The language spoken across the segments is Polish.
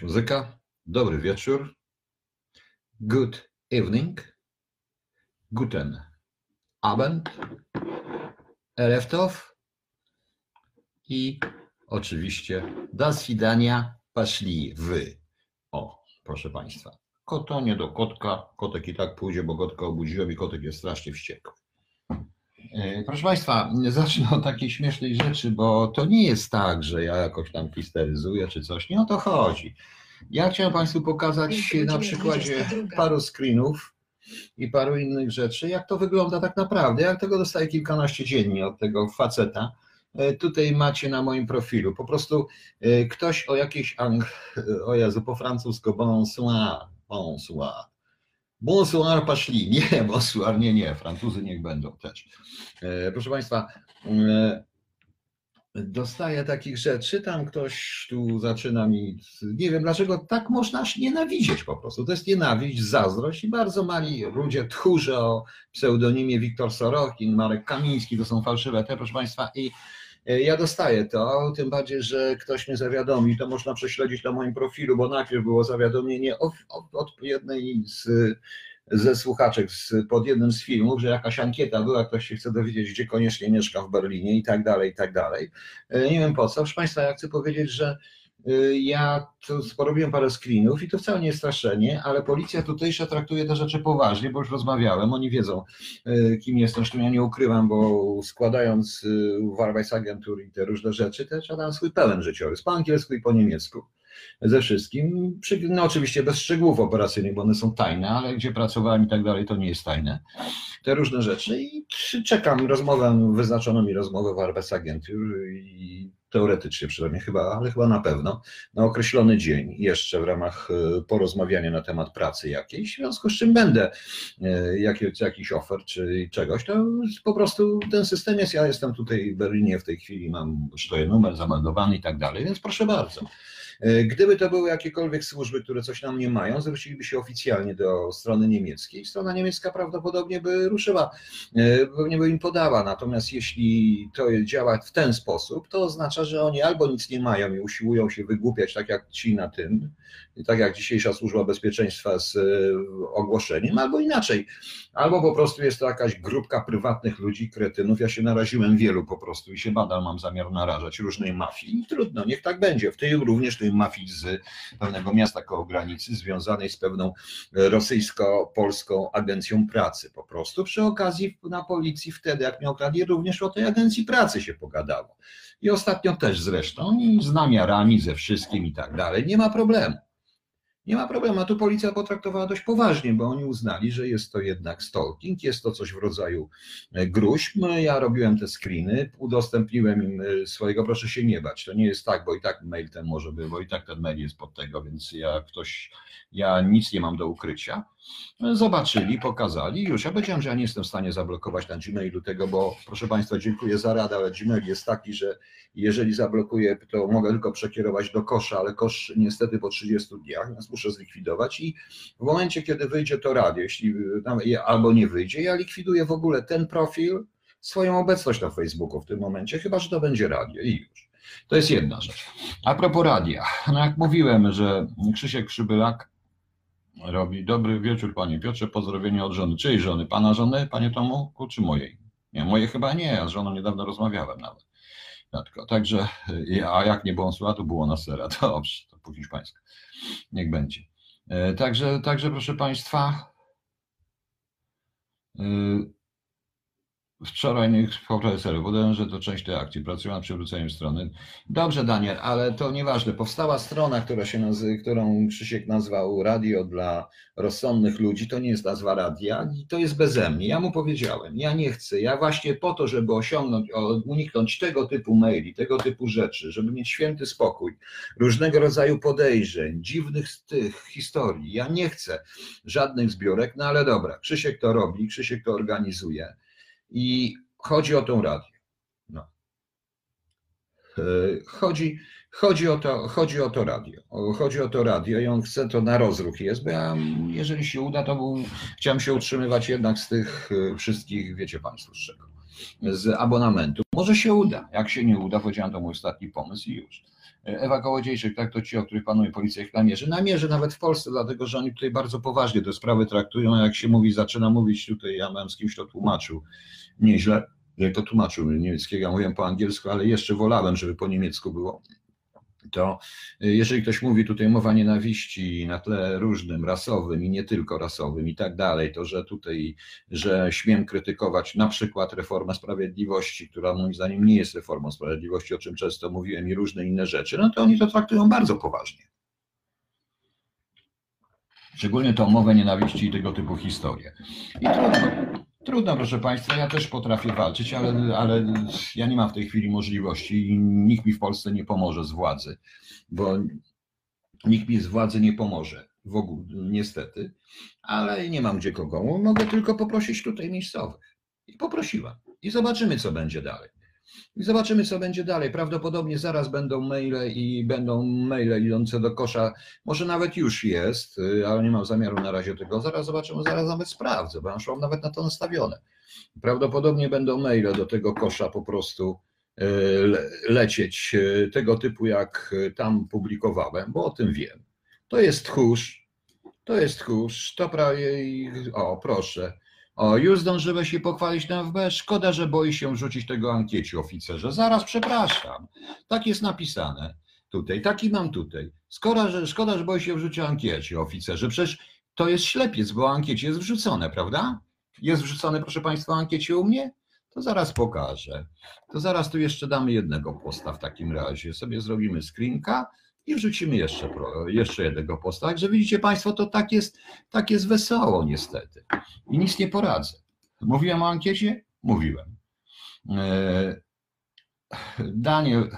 muzyka. Dobry wieczór. Good evening. Guten Abend. Ereftow. I oczywiście do swidania poszli wy. O, proszę Państwa. Koto nie do kotka. Kotek i tak pójdzie, bo kotka obudziłem i kotek jest strasznie wściekły. E, Proszę Państwa, zacznę od takiej śmiesznej rzeczy, bo to nie jest tak, że ja jakoś tam histeryzuję czy coś. Nie o to chodzi. Ja chciałem Państwu pokazać na przykładzie paru screenów i paru innych rzeczy, jak to wygląda tak naprawdę. Jak tego dostaję kilkanaście dziennie od tego faceta. E, Tutaj macie na moim profilu. Po prostu e, ktoś o jakiejś, ang... o Jezu, po francusku, bonsoir, bonsoir. Bonsoir paszli. Nie, bonsoir, nie, nie. Francuzy niech będą też. E, Proszę Państwa, e, dostaję takich rzeczy, tam ktoś tu zaczyna mi, nie wiem dlaczego tak można aż nienawidzieć po prostu. To jest nienawiść, zazdrość i bardzo mali ludzie tchórze o pseudonimie Wiktor Sorokin, Marek Kamiński, to są fałszywe te, proszę Państwa, i ja dostaję to, tym bardziej, że ktoś mnie zawiadomi, to można prześledzić na moim profilu, bo najpierw było zawiadomienie od, od, jednej z, ze słuchaczek z, pod jednym z filmów, że jakaś ankieta była, ktoś się chce dowiedzieć, gdzie koniecznie mieszka w Berlinie i tak dalej, i tak dalej. E, Nie wiem po co. Proszę Państwa, ja chcę powiedzieć, że ja tu porobiłem parę screenów i to wcale nie jest straszenie, ale policja tutejsza traktuje te rzeczy poważnie, bo już rozmawiałem, oni wiedzą y, kim jestem, zresztą ja nie ukrywam, bo składając y, w Arbeitsagentur i te różne rzeczy, to trzeba dać swój pełen życiorys, po angielsku i po niemiecku ze wszystkim. No oczywiście bez szczegółów operacyjnych, bo one są tajne, ale gdzie pracowałem i tak dalej, to nie jest tajne. Te różne rzeczy i czekam rozmowę, wyznaczono mi rozmowę w Arbeitsagentur i teoretycznie przynajmniej chyba, ale chyba na pewno, na określony dzień jeszcze w ramach e, porozmawiania na temat pracy jakiejś, w związku z czym będę e, jakie- jakiś ofert czy czegoś, to po prostu ten system jest, ja jestem tutaj w Berlinie w tej chwili, mam stoję numer zameldowany i tak dalej, więc proszę bardzo. E, Gdyby to były jakiekolwiek służby, które coś na mnie mają, zwróciliby się oficjalnie do strony niemieckiej. Strona niemiecka prawdopodobnie by ruszyła, e, pewnie by im podała. Natomiast jeśli to działa w ten sposób, to oznacza, że oni albo nic nie mają i usiłują się wygłupiać, tak jak ci na tym, tak jak dzisiejsza służba bezpieczeństwa z e, ogłoszeniem, albo inaczej. Albo po prostu jest to jakaś grupka prywatnych ludzi, kretynów. Ja się naraziłem wielu po prostu i się nadal mam zamiar narażać różnej mafii. I trudno, niech tak będzie. W tej również tej mafii z pewnego miasta koło granicy, związanej z pewną rosyjsko-polską agencją pracy. Po prostu przy okazji na policji wtedy, jak mnie okradli, również o tej agencji pracy się pogadało. I ostatnio też zresztą, i z namiarami, ze wszystkim i tak dalej. Nie ma problemu. Nie ma problemu, a tu policja potraktowała dość poważnie, bo oni uznali, że jest to jednak stalking, jest to coś w rodzaju e, gruźb. No, Ja robiłem te screeny, udostępniłem im e, swojego, proszę się nie bać. To nie jest tak, bo i tak mail ten może być, bo i tak ten mail jest pod tego, więc ja ktoś, ja nic nie mam do ukrycia. Zobaczyli, pokazali, już ja powiedziałem, że ja nie jestem w stanie zablokować na Gmailu tego, bo proszę Państwa, dziękuję za radę, ale Gmail jest taki, że jeżeli zablokuję, to mogę tylko przekierować do kosza, ale kosz niestety po 30 dniach, więc muszę zlikwidować i w momencie, kiedy wyjdzie to radio, jeśli albo nie wyjdzie, ja likwiduję w ogóle ten profil, swoją obecność na Facebooku w tym momencie, chyba że to będzie radio i już. To jest jedna rzecz. A propos radia, no jak mówiłem, że Krzysiek Przybylak robi dobry wieczór panie Piotrze, pozdrowienie od żony. Czyjej żony? Pana żony, panie Tomku, czy mojej? Nie, mojej chyba nie, ja z żoną niedawno rozmawiałem nawet. Także, y, a jak nie było sła, to było na sera. Dobrze, to po hiszpańsku. Niech będzie. E, Także, także proszę Państwa, y, wczoraj nie profesorze, podałem, że to część tej akcji, pracują nad przywróceniem strony. Dobrze, Daniel, ale to nieważne. Powstała strona, która się nazy- którą Krzysiek nazwał Radio dla rozsądnych ludzi. To nie jest nazwa radia i to jest beze mnie. Ja mu powiedziałem, ja nie chcę. Ja właśnie po to, żeby osiągnąć, uniknąć tego typu maili, tego typu rzeczy, żeby mieć święty spokój, różnego rodzaju podejrzeń, dziwnych tych historii. Ja nie chcę żadnych zbiórek, no ale dobra, Krzysiek to robi, Krzysiek to organizuje i chodzi o tą radię. No. E, Chodzi, chodzi, o to, chodzi o to radio. Chodzi o to radio i on chce to na rozruch jest, ja, jeżeli się uda, to był, chciałem się utrzymywać jednak z tych e, wszystkich, wiecie Państwo z czego. z abonamentu. Może się uda. Jak się nie uda, powiedziałem, to mój ostatni pomysł i już. Ewa Kołodziejczyk, tak to ci, o których panuje policja ich namierzy. Namierzy nawet w Polsce, dlatego że oni tutaj bardzo poważnie te sprawy traktują. Jak się mówi, zaczyna mówić tutaj, ja mam z kimś to tłumaczył nieźle, to tłumaczył niemieckiego, ja mówiłem po angielsku, ale jeszcze wolałem, żeby po niemiecku było to y, jeżeli ktoś mówi tutaj mowa nienawiści na tle różnym, rasowym i nie tylko rasowym i tak dalej, to że tutaj, że śmiem krytykować na przykład reformę sprawiedliwości, która moim zdaniem nie jest reformą sprawiedliwości, o czym często mówiłem i różne inne rzeczy, no to oni to traktują bardzo poważnie. Szczególnie tą mowę nienawiści i tego typu historie. I trudno. Trudno, proszę Państwa, ja też potrafię walczyć, ale, ale ja nie mam w tej chwili możliwości i nikt mi w Polsce nie pomoże z władzy, bo nikt mi z władzy nie pomoże w ogóle, niestety, ale nie mam gdzie kogo. Mogę tylko poprosić tutaj miejscowych. I poprosiłam. I zobaczymy, co będzie dalej. I zobaczymy, co będzie dalej. Prawdopodobnie zaraz będą maile i będą maile idące do kosza. Może nawet już jest, y, ale nie mam zamiaru na razie tego. Zaraz zobaczymy, zaraz nawet sprawdzę, bo mam nawet na to nastawione. Prawdopodobnie będą maile do tego kosza po prostu y, lecieć y, tego typu, jak tam publikowałem, bo o tym wiem. To jest tchórz, to jest tchórz, to prawie, o proszę, o, już zdążyłeś się pochwalić na FB. Szkoda, że boi się rzucić tego ankiecie oficerze. Zaraz, przepraszam. Tak jest napisane tutaj. Taki mam tutaj. Szkoda, że, szkoda, że boi się wrzucić ankiecie oficerze. Przecież to jest ślepiec, bo ankiecie jest wrzucone, prawda? Jest wrzucone, proszę Państwa, ankiecie u mnie? To zaraz pokażę. To zaraz tu jeszcze damy jednego posta w takim razie. Sobie zrobimy screenka i wrzucimy jeszcze, jeszcze jednego posta. Także widzicie Państwo, to tak jest, tak jest wesoło niestety. I nic nie poradzę. Mówiłem o ankiecie? Mówiłem. E, Daniel,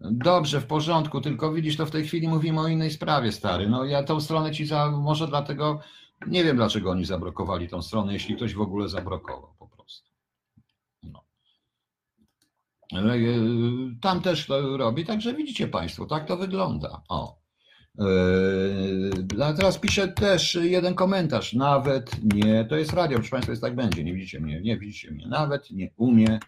dobrze, w porządku, tylko widzisz, to w tej chwili mówimy o innej sprawie, stary. No ja tą stronę ci za, może dlatego, nie wiem dlaczego oni zablokowali tą stronę, jeśli ktoś w ogóle zablokował po prostu. E, tam też to robi, także widzicie Państwo, tak to wygląda. O. E, teraz piszę też jeden komentarz. Nawet nie, to jest radio, proszę Państwa, jest tak będzie. Nie widzicie mnie, nie widzicie mnie. Nawet nie umie,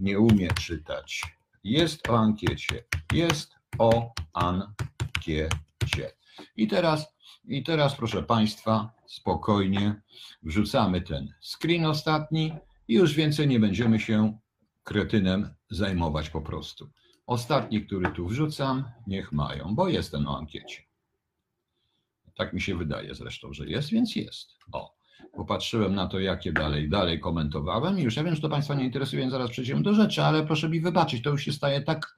nie umie czytać. Jest o ankiecie. Jest o ankiecie. I teraz, i teraz, proszę Państwa, spokojnie wrzucamy ten screen ostatni i już więcej nie będziemy się kretynem zajmować po prostu. Ostatni, który tu wrzucam, niech mają, bo jestem na ankiecie. Tak mi się wydaje zresztą, że jest, więc jest. O, popatrzyłem na to, jakie dalej, dalej komentowałem i już ja wiem, że to Państwa nie interesuje, więc zaraz przejdziemy do rzeczy, ale proszę mi wybaczyć, to już się staje tak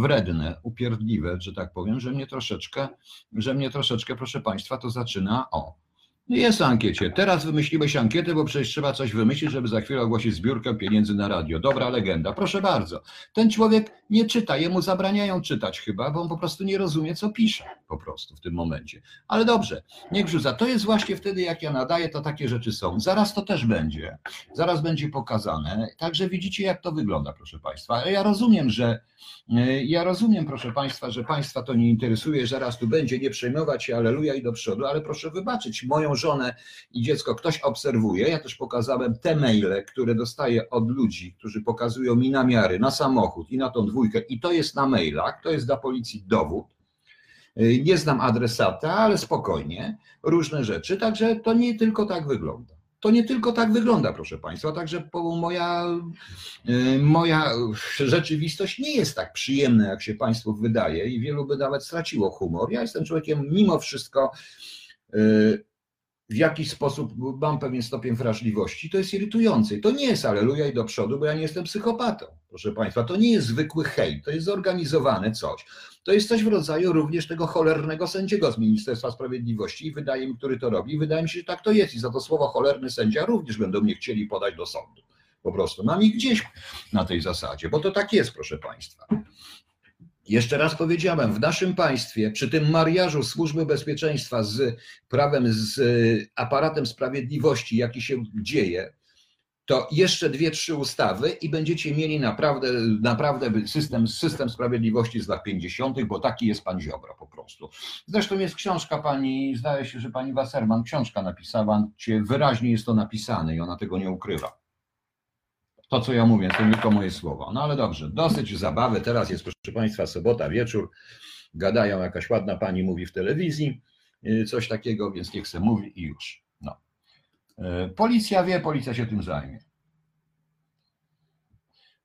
wredne, upierdliwe, że tak powiem, że mnie troszeczkę, że mnie troszeczkę, proszę Państwa, to zaczyna, o, jest ankiecie. Teraz wymyśliłeś ankietę, bo przecież trzeba coś wymyślić, żeby za chwilę ogłosić zbiórkę pieniędzy na radio. Dobra legenda. Proszę bardzo. Ten człowiek nie czyta, jemu zabraniają czytać chyba, bo on po prostu nie rozumie, co pisze po prostu w tym momencie. Ale dobrze, niech rzuca. To jest właśnie wtedy, jak ja nadaję, to takie rzeczy są. Zaraz to też będzie. Zaraz będzie pokazane. Także widzicie, jak to wygląda, proszę Państwa. Ja rozumiem, że e, ja rozumiem, proszę Państwa, że Państwa to nie interesuje, że raz tu będzie, nie przejmować się, aleluja i do przodu, ale proszę wybaczyć, moją żonę i dziecko ktoś obserwuje. Ja też pokazałem te maile, które dostaję od ludzi, którzy pokazują mi namiary na samochód i na tą dwójkę i to jest na mailach, to jest dla policji dowód. Y, nie znam adresata, ale spokojnie, różne rzeczy, także to nie tylko tak wygląda. To nie tylko tak wygląda, proszę Państwa, także moja, y, moja rzeczywistość nie jest tak przyjemna, jak się Państwu wydaje i wielu by nawet straciło humor. Ja jestem człowiekiem mimo wszystko y, w jakiś sposób mam pewien stopień wrażliwości, to jest irytujące. to nie jest aleluja i do przodu, bo ja nie jestem psychopatą, proszę Państwa. To nie jest zwykły hejt, to jest zorganizowane coś. To jest coś w rodzaju również tego cholernego sędziego z Ministerstwa Sprawiedliwości i wydaje mi, który to robi. Wydaje mi się, że tak to jest i za to słowo cholerny sędzia również będą mnie chcieli podać do sądu. Po prostu mam ich gdzieś na tej zasadzie, bo to tak jest, proszę Państwa. Jeszcze raz powiedziałem, w naszym państwie, przy tym mariażu służby bezpieczeństwa z prawem, z e, aparatem sprawiedliwości, jaki się dzieje, to jeszcze dwie, trzy ustawy i będziecie mieli naprawdę, naprawdę system, system sprawiedliwości z lat 50., bo taki jest pan Ziobro po prostu. Zresztą jest książka pani, zdaje się, że pani Wasserman książka napisała, wyraźnie jest to napisane i ona tego nie ukrywa. To, co ja mówię, to tylko moje słowa. No ale dobrze, dosyć zabawy. Teraz jest, proszę Państwa, sobota, wieczór. Gadają, jakaś ładna pani mówi w telewizji, y, coś takiego, więc niech se mówi i już. No. Y, policja wie, policja się tym zajmie.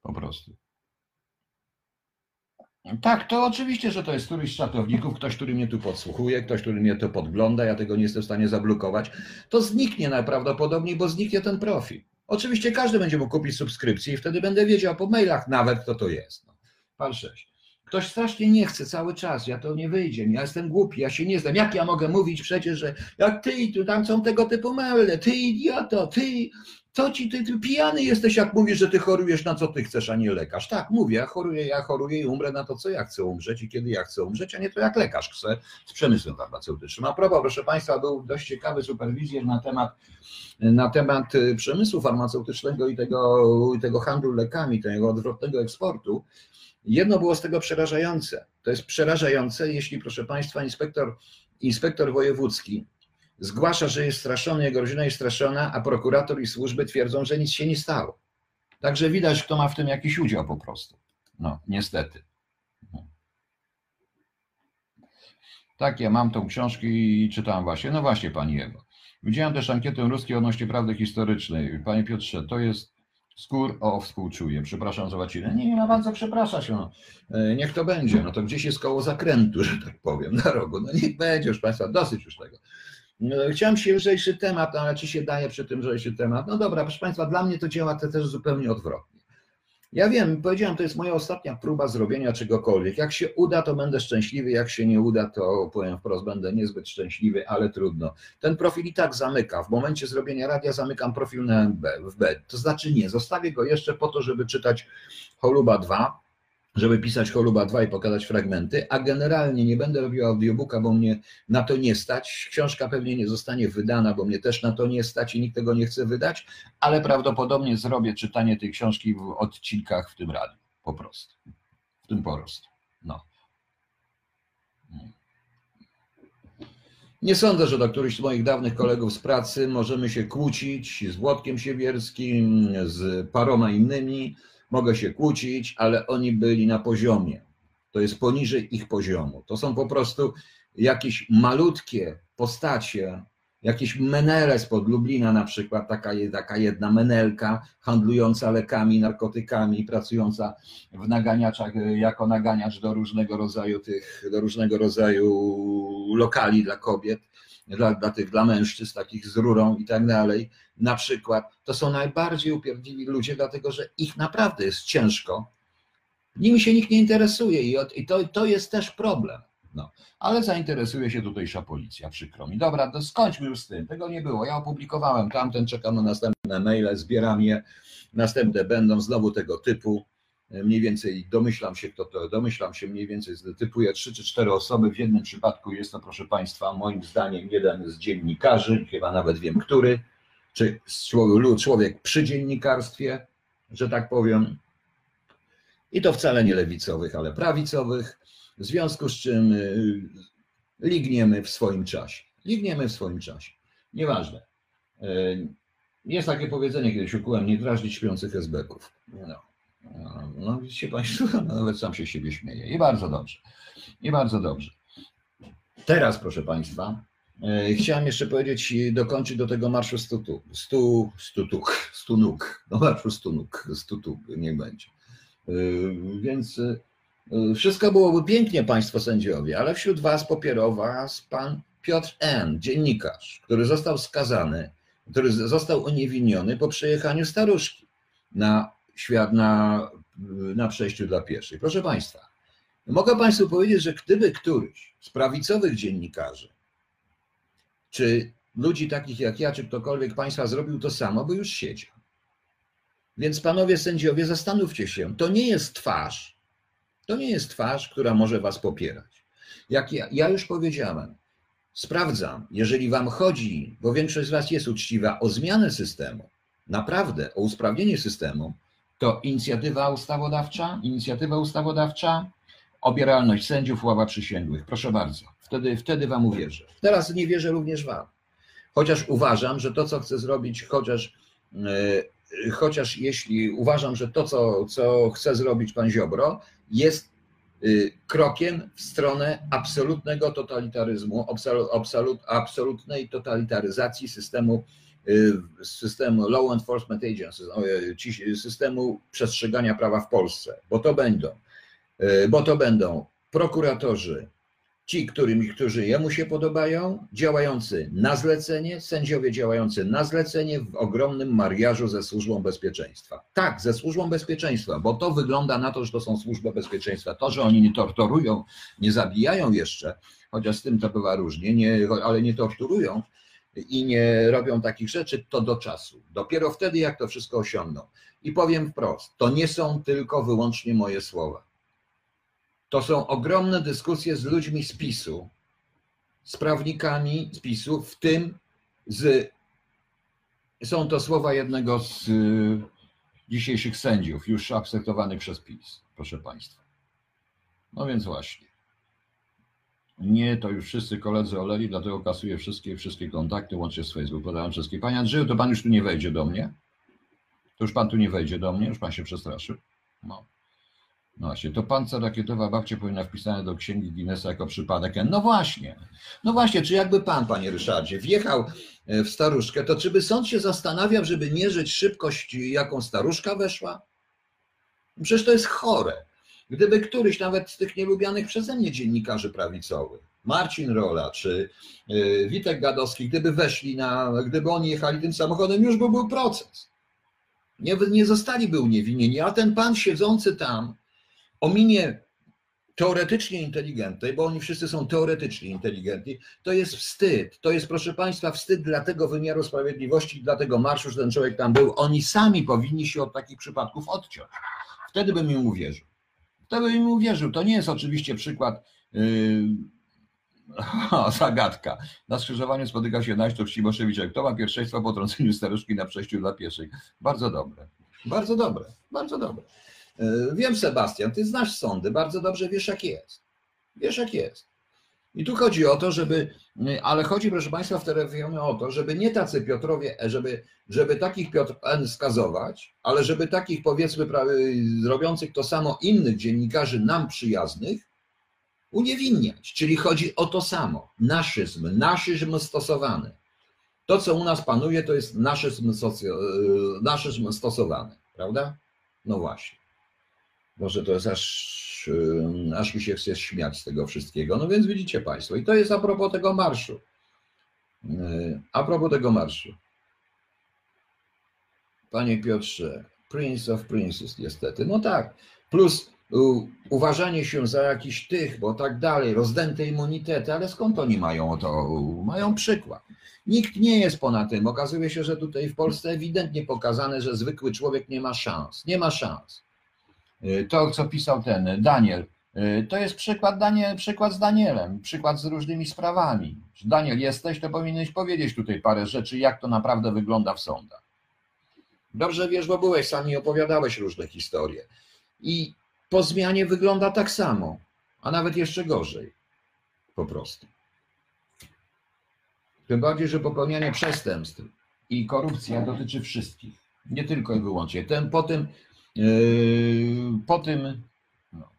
Po prostu. Tak, to oczywiście, że to jest któryś z czatowników, ktoś, który mnie tu podsłuchuje, ktoś, który mnie to podgląda, ja tego nie jestem w stanie zablokować. To zniknie najprawdopodobniej, bo zniknie ten profil. Oczywiście każdy będzie mógł kupić subskrypcję i wtedy będę wiedział po mailach nawet, kto to jest. No. Pan 6. Ktoś strasznie nie chce cały czas, ja to nie wyjdzie, ja jestem głupi, ja się nie znam. Jak ja mogę mówić przecież, że jak ty, tu tam są tego typu maile, ty idioto, ty, co ci, ty, ty pijany jesteś, jak mówisz, że ty chorujesz na co ty chcesz, a nie lekarz. Tak, mówię, ja choruję, ja choruję i umrę na to, co ja chcę umrzeć i kiedy ja chcę umrzeć, a nie to jak lekarz chce z przemysłem farmaceutycznym. A propos, proszę Państwa, był dość ciekawy superwizjer na temat, na temat y, przemysłu farmaceutycznego i tego, tego handlu lekami, tego odwrotnego eksportu. Jedno było z tego przerażające. To jest przerażające, jeśli, proszę Państwa, inspektor, inspektor wojewódzki zgłasza, że jest straszony, jego rodzina jest straszona, a prokurator i służby twierdzą, że nic się nie stało. Także widać, kto ma w tym jakiś udział po prostu. No, niestety. Tak, ja mam tą książkę i czytałem właśnie. No właśnie, Pani Ewo. Widziałem też ankietę ruskiej odnośnie prawdy historycznej. Panie Piotrze, to jest skór, o współczuję. Przepraszam za łacinę. Nie, nie ma bardzo przepraszać. No. E, niech to będzie. No to gdzieś jest koło zakrętu, że tak powiem, na rogu. No niech będzie już Państwa, dosyć już tego. No, chciałem się lżejszy temat, ale czy się daje przy tym lżejszy temat? No dobra, proszę Państwa, dla mnie to działa to też zupełnie odwrotnie. Ja wiem, powiedziałem, to jest moja ostatnia próba zrobienia czegokolwiek. Jak się uda, to będę szczęśliwy, jak się nie uda, to powiem wprost, będę niezbyt szczęśliwy, ale trudno. Ten profil i tak zamyka. W momencie zrobienia radia zamykam profil na MB, w B. To znaczy nie, zostawię go jeszcze po to, żeby czytać Choluba 2, żeby pisać Choluba 2 i pokazać fragmenty, a generalnie nie będę robił audiobooka, bo mnie na to nie stać. Książka pewnie nie zostanie wydana, bo mnie też na to nie stać i nikt tego nie chce wydać, ale prawdopodobnie zrobię czytanie tej książki w odcinkach w tym radiu, po prostu. W tym po prostu. No. Nie sądzę, że do którychś z moich dawnych kolegów z pracy możemy się kłócić z Włodkiem Siewierskim, z paroma innymi mogę się kłócić, ale oni byli na poziomie. To jest poniżej ich poziomu. To są po prostu jakieś malutkie postacie, jakieś menele spod Lublina na przykład, taka, taka jedna menelka handlująca lekami, narkotykami, pracująca w naganiaczach jako naganiacz do różnego rodzaju tych, do różnego rodzaju lokali dla kobiet dla, dla tych, dla mężczyzn, takich z rurą i tak dalej, na przykład, to są najbardziej upierdliwi ludzie, dlatego że ich naprawdę jest ciężko. Nimi się nikt nie interesuje i, i to, to jest też problem. No, ale zainteresuje się tutejsza policja, przykro mi. Dobra, to skończmy już z tym. Tego nie było. Ja opublikowałem tamten, czekam na następne maile, zbieram je. Następne będą znowu tego typu mniej więcej domyślam się, kto to, domyślam się mniej więcej, typuję trzy czy cztery osoby. W jednym przypadku jest to, proszę Państwa, moim zdaniem jeden z dziennikarzy, chyba nawet wiem który, czy człowiek przy dziennikarstwie, że tak powiem. I to wcale nie lewicowych, ale prawicowych, w związku z czym y, ligniemy w swoim czasie. Ligniemy w swoim czasie. Nieważne. Y, jest takie powiedzenie, kiedyś ukułem, nie drażnić śpiących esbeków. No. No widzicie Państwo, no, nawet sam się siebie śmieje. I bardzo dobrze. I bardzo dobrze. Teraz, proszę Państwa, e, chciałem jeszcze powiedzieć, dokończyć do tego marszu stu, stu, stu, tuk, stu nóg. Do marszu stu nóg, stu tuk, niech będzie. E, więc e, wszystko byłoby pięknie, Państwo sędziowie, ale wśród Was popierał Was pan Piotr N., dziennikarz, który został skazany, który został uniewinniony po przejechaniu staruszki na świat na, na przejściu dla pieszych. Proszę Państwa, mogę Państwu powiedzieć, że gdyby któryś z prawicowych dziennikarzy, czy ludzi takich jak ja, czy ktokolwiek Państwa zrobił to samo, by już siedział. Więc panowie sędziowie, zastanówcie się, to nie jest twarz, to nie jest twarz, która może Was popierać. Jak ja, ja już powiedziałem, sprawdzam, jeżeli Wam chodzi, bo większość z Was jest uczciwa, o zmianę systemu, naprawdę o usprawnienie systemu, to inicjatywa ustawodawcza, inicjatywa ustawodawcza, obieralność sędziów, ława przysięgłych. Proszę bardzo, wtedy, wtedy wam uwierzę. Teraz nie wierzę również wam. Chociaż uważam, że to, co chcę zrobić, chociaż e, chociaż jeśli uważam, że to, co, co chce zrobić pan Ziobro, jest y, krokiem w stronę absolutnego totalitaryzmu, absolut, absolutnej totalitaryzacji systemu, y, systemu Law Enforcement Agency, systemu przestrzegania prawa w Polsce, bo to będą, bo to będą prokuratorzy, ci, którymi, którzy jemu się podobają, działający na zlecenie, sędziowie działający na zlecenie w ogromnym mariażu ze służbą bezpieczeństwa. Tak, ze służbą bezpieczeństwa, bo to wygląda na to, że to są służby bezpieczeństwa. To, że oni nie torturują, nie zabijają jeszcze, chociaż z tym to bywa różnie, nie, ale nie torturują i nie robią takich rzeczy, to do czasu. Dopiero wtedy, jak to wszystko osiągną. I powiem wprost, to nie są tylko wyłącznie moje słowa to są ogromne dyskusje z ludźmi z PiSu, z prawnikami z PiSu, w tym z. Są to słowa jednego z y, dzisiejszych sędziów, już akceptowanych przez PiS, proszę Państwa. No więc właśnie. Nie, to już wszyscy koledzy oleli, dlatego kasuję wszystkie, wszystkie kontakty, łącznie z Facebook, podałem wszystkie. Panie Andrzeju, to Pan już tu nie wejdzie do mnie? To już Pan tu nie wejdzie do mnie? Już Pan się przestraszył? No. No właśnie, to panca rakietowa babcia powinna wpisane do księgi Guinnessa jako przypadek. No właśnie, no właśnie, czy jakby pan, panie Ryszardzie, wjechał e, w staruszkę, to czy by sąd się zastanawiał, żeby mierzyć szybkość, jaką staruszka weszła? Przecież to jest chore. Gdyby któryś nawet z tych nielubianych przeze mnie dziennikarzy prawicowych, Marcin Rola czy e, Witek Gadowski, gdyby weszli na, gdyby oni jechali tym samochodem, już by był proces. Nie, nie zostaliby uniewinnieni, a ten pan siedzący tam, o minie teoretycznie inteligentnej, bo oni wszyscy są teoretycznie inteligentni, to jest wstyd. To jest, proszę Państwa, wstyd dla tego wymiaru sprawiedliwości, dla tego marszu, że ten człowiek tam był. Oni sami powinni się od takich przypadków odciąć. Wtedy bym im uwierzył. Wtedy bym im uwierzył. To nie jest oczywiście przykład. Yy... O, zagadka. Na skrzyżowaniu spotyka się Najsztok Cimoszewicz. Kto ma pierwszeństwo po trąceniu staruszki na przejściu dla pieszych? Bardzo dobre. Bardzo dobre. Bardzo dobre. E, wiem, Sebastian, ty znasz sądy, bardzo dobrze wiesz, jak jest. Wiesz, jak jest. I tu chodzi o to, żeby, ale chodzi, proszę Państwa, w telefonie o to, żeby nie tacy Piotrowie, e, żeby, żeby takich Piotr N skazować, ale żeby takich, powiedzmy, robiących to samo innych dziennikarzy nam przyjaznych uniewinniać. Czyli chodzi o to samo. Naszyzm, naszyzm stosowany. To, co u nas panuje, to jest naszyzm, e, naszyzm stosowany, prawda? No właśnie. Może to jest aż, aż mi się chce śmiać z tego wszystkiego. No więc widzicie Państwo, i to jest a propos tego marszu. Yy, a propos tego marszu. Panie Piotrze, Prince of Princes, niestety. No tak. Plus uważanie się za jakiś tych, bo tak dalej, rozdęte immunitety, ale skąd oni mają to? Mają przykład. Nikt nie jest ponad tym. Okazuje się, że tutaj w Polsce ewidentnie pokazane, że zwykły człowiek nie ma szans. Nie ma szans. Y, to, co pisał ten Daniel, y, to jest przykład, Daniel, przykład z Danielem, przykład z różnymi sprawami. Daniel, jesteś, to powinieneś powiedzieć tutaj parę rzeczy, jak to naprawdę wygląda w sądach. Dobrze wiesz, bo byłeś, sami opowiadałeś różne historie. I po zmianie wygląda tak samo, a nawet jeszcze gorzej. Po prostu. Tym bardziej, że popełnianie przestępstw i korupcja dotyczy wszystkich, nie tylko i wyłącznie. Ten, po tym po tym, no,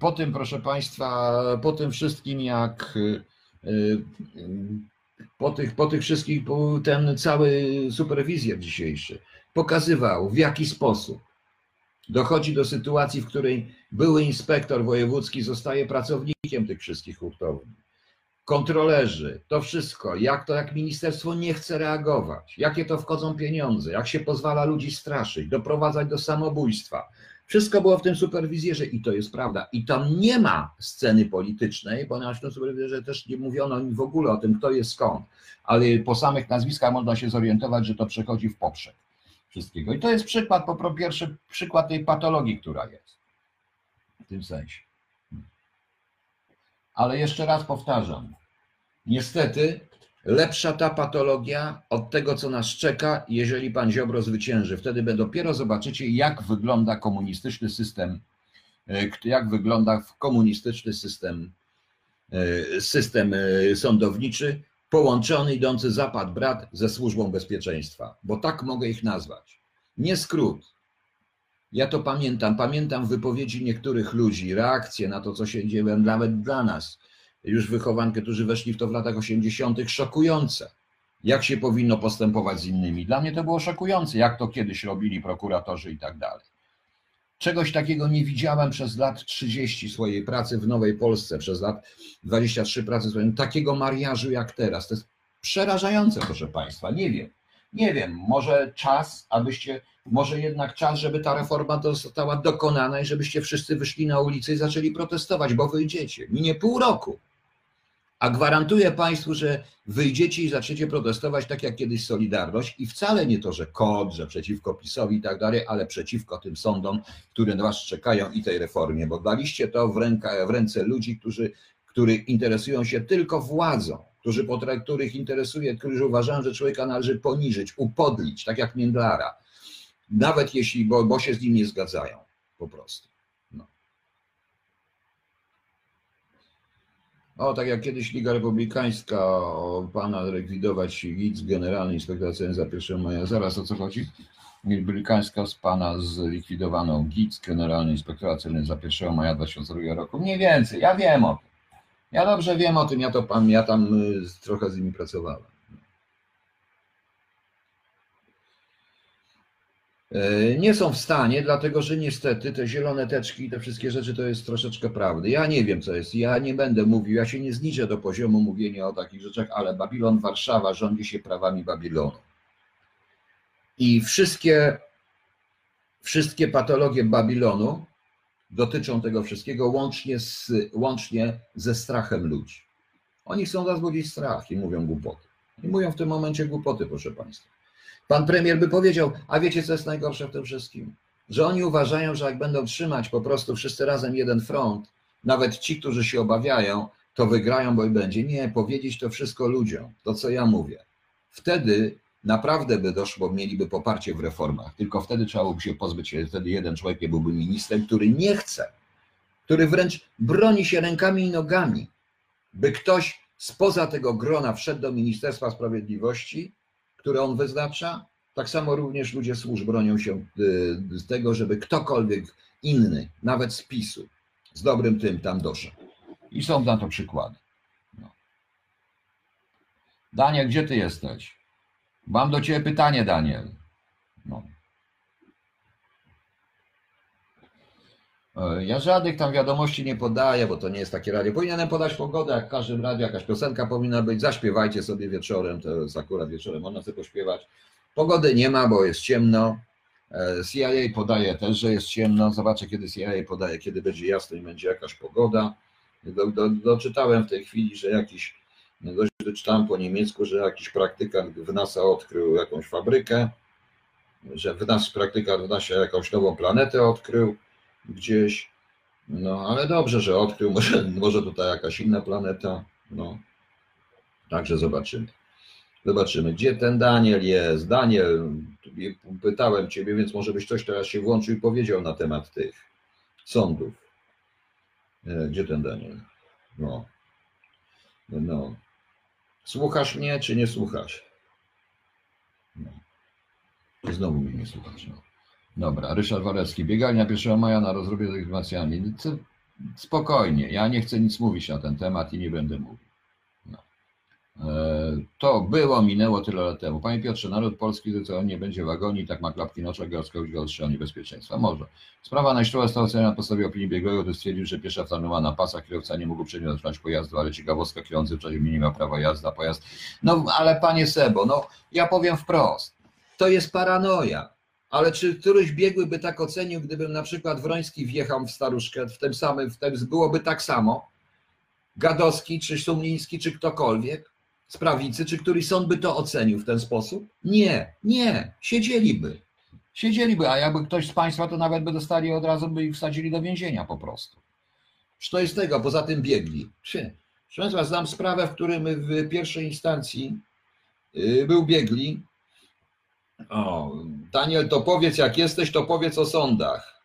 po tym, proszę Państwa, po tym wszystkim, jak yy, po tych, po tych wszystkich, ten cały superwizjer dzisiejszy pokazywał, w jaki sposób dochodzi do sytuacji, w której były inspektor wojewódzki zostaje pracownikiem tych wszystkich hurtowni kontrolerzy, to wszystko, jak to, jak ministerstwo nie chce reagować, jakie to wchodzą pieniądze, jak się pozwala ludzi straszyć, doprowadzać do samobójstwa. Wszystko było w tym superwizjerze i to jest prawda. I tam nie ma sceny politycznej, bo na tym superwizjerze też nie mówiono w ogóle o tym, kto jest skąd, ale po samych nazwiskach można się zorientować, że to przechodzi w poprzek wszystkiego. I to jest przykład, po pierwszy przykład tej patologii, która jest w tym sensie. Ale jeszcze raz powtarzam, niestety lepsza ta patologia od tego, co nas czeka, jeżeli pan Ziobro zwycięży. Wtedy dopiero zobaczycie, jak wygląda komunistyczny system, e, jak wygląda komunistyczny system, e, system e, sądowniczy, połączony, idący zapad brat ze służbą bezpieczeństwa, bo tak mogę ich nazwać. Nie skrót. Ja to pamiętam. Pamiętam wypowiedzi niektórych ludzi, reakcje na to, co się dzieje, nawet dla nas, już wychowankę, którzy weszli w to w latach 80., szokujące. Jak się powinno postępować z innymi. Dla mnie to było szokujące, jak to kiedyś robili prokuratorzy i tak dalej. Czegoś takiego nie widziałem przez lat 30 swojej pracy w Nowej Polsce, przez lat 23 pracy swojej, takiego mariażu jak teraz. To jest przerażające, proszę Państwa. Nie wiem. Nie wiem, może czas, abyście, może jednak czas, żeby ta reforma została dokonana i żebyście wszyscy wyszli na ulicę i zaczęli protestować, bo wyjdziecie. Minie pół roku. A gwarantuję Państwu, że wyjdziecie i zaczniecie protestować tak jak kiedyś Solidarność i wcale nie to, że KOD, że przeciwko PiSowi i tak dalej, ale przeciwko tym sądom, które Was czekają i tej reformie, bo daliście to w, ręka, w ręce ludzi, którzy, których interesują się tylko władzą, którzy, których interesuje, którzy uważają, że człowieka należy poniżyć, upodlić, tak jak Międlara, nawet jeśli, bo, bo się z nim nie zgadzają po prostu. O, tak jak kiedyś Liga Republikańska o pana likwidować GIC, Generalny Inspektor za 1 maja. Zaraz o co chodzi? Republikańska z pana zlikwidowaną GIC, Generalny Inspektorat Celny za 1 maja 2002 roku. Mniej więcej, ja wiem o tym. Ja dobrze wiem o tym, ja to pan, ja tam y, trochę z nimi pracowałem. Nie są w stanie, dlatego że niestety te zielone teczki i te wszystkie rzeczy to jest troszeczkę prawdy. Ja nie wiem, co jest. Ja nie będę mówił, ja się nie zniżę do poziomu mówienia o takich rzeczach, ale Babilon Warszawa rządzi się prawami Babilonu. I wszystkie, wszystkie patologie Babilonu dotyczą tego wszystkiego łącznie, z, łącznie ze strachem ludzi. Oni chcą zazbudzić strach i mówią głupoty. I mówią w tym momencie głupoty, proszę Państwa. Pan premier by powiedział, a wiecie co jest najgorsze w tym wszystkim? Że oni uważają, że jak będą trzymać po prostu wszyscy razem jeden front, nawet ci, którzy się obawiają, to wygrają, bo i będzie. Nie, powiedzieć to wszystko ludziom, to co ja mówię. Wtedy naprawdę by doszło, mieliby poparcie w reformach. Tylko wtedy trzeba by się pozbyć, wtedy jeden człowiek nie byłby ministrem, który nie chce, który wręcz broni się rękami i nogami, by ktoś spoza tego grona wszedł do Ministerstwa Sprawiedliwości które on wyznacza, tak samo również ludzie służb bronią się y, z tego, żeby ktokolwiek inny, nawet z PiSu, z dobrym tym tam doszedł. I są na to przykłady. No. Daniel, gdzie ty jesteś? Mam do ciebie pytanie, Daniel. No. Ja żadnych tam wiadomości nie podaję, bo to nie jest takie radio. Powinienem podać pogodę, jak w każdym radiu, jakaś piosenka powinna być. Zaśpiewajcie sobie wieczorem, to jest akurat wieczorem, można sobie pośpiewać. Pogody nie ma, bo jest ciemno. E, CIA podaje też, że jest ciemno. Zobaczę, kiedy CIA podaje, kiedy będzie jasno i będzie jakaś pogoda. Do, do, doczytałem w tej chwili, że jakiś, doczytałem po niemiecku, że jakiś praktykant w NASA odkrył jakąś fabrykę, że w nas praktykant w NASA jakąś nową planetę odkrył gdzieś. No, ale dobrze, że odkrył, może, może tutaj jakaś inna planeta. No, także zobaczymy. Zobaczymy, gdzie ten Daniel jest. Daniel, pytałem Ciebie, więc może byś coś teraz się włączył i powiedział na temat tych sądów. E, gdzie ten Daniel? No. No. Słuchasz mnie, czy nie słuchasz? No. Znowu mnie nie słuchasz. No. Dobra, Ryszard Walecki. Biegania 1 maja na rozrobie z legitymacjami. Spokojnie, ja nie chcę nic mówić na ten temat i nie będę mówił. No. E, to było, minęło tyle lat temu. Panie Piotrze, naród polski co nie będzie wagoni, tak ma klapki na oczach, gałska go o niebezpieczeństwa. Może. Sprawa najszczoła stała oceniona na podstawie opinii biegłego, gdy stwierdził, że piesza wstanęła na pasach, kierowca nie mógł przednio zatrzymać pojazdu, ale ciekawostka, kierujący w czasie nie miał prawa jazdy, pojazd... No, ale panie Sebo, no, ja powiem wprost, to jest paranoja ale czy któryś biegły by tak ocenił, gdybym na przykład Wroński wjechał w staruszkę, w tym samym, w tym byłoby tak samo? Gadowski, czy Sumliński, czy ktokolwiek z prawicy, czy któryś sąd by to ocenił w ten sposób? Nie, nie, siedzieliby. Siedzieliby, a jakby ktoś z Państwa, to nawet by dostali od razu, by ich wsadzili do więzienia po prostu. Co jest tego, poza tym biegli. Proszę Państwa, znam sprawę, w którym w pierwszej instancji y, był biegli, o, Daniel, to powiedz, jak jesteś, to powiedz o sądach.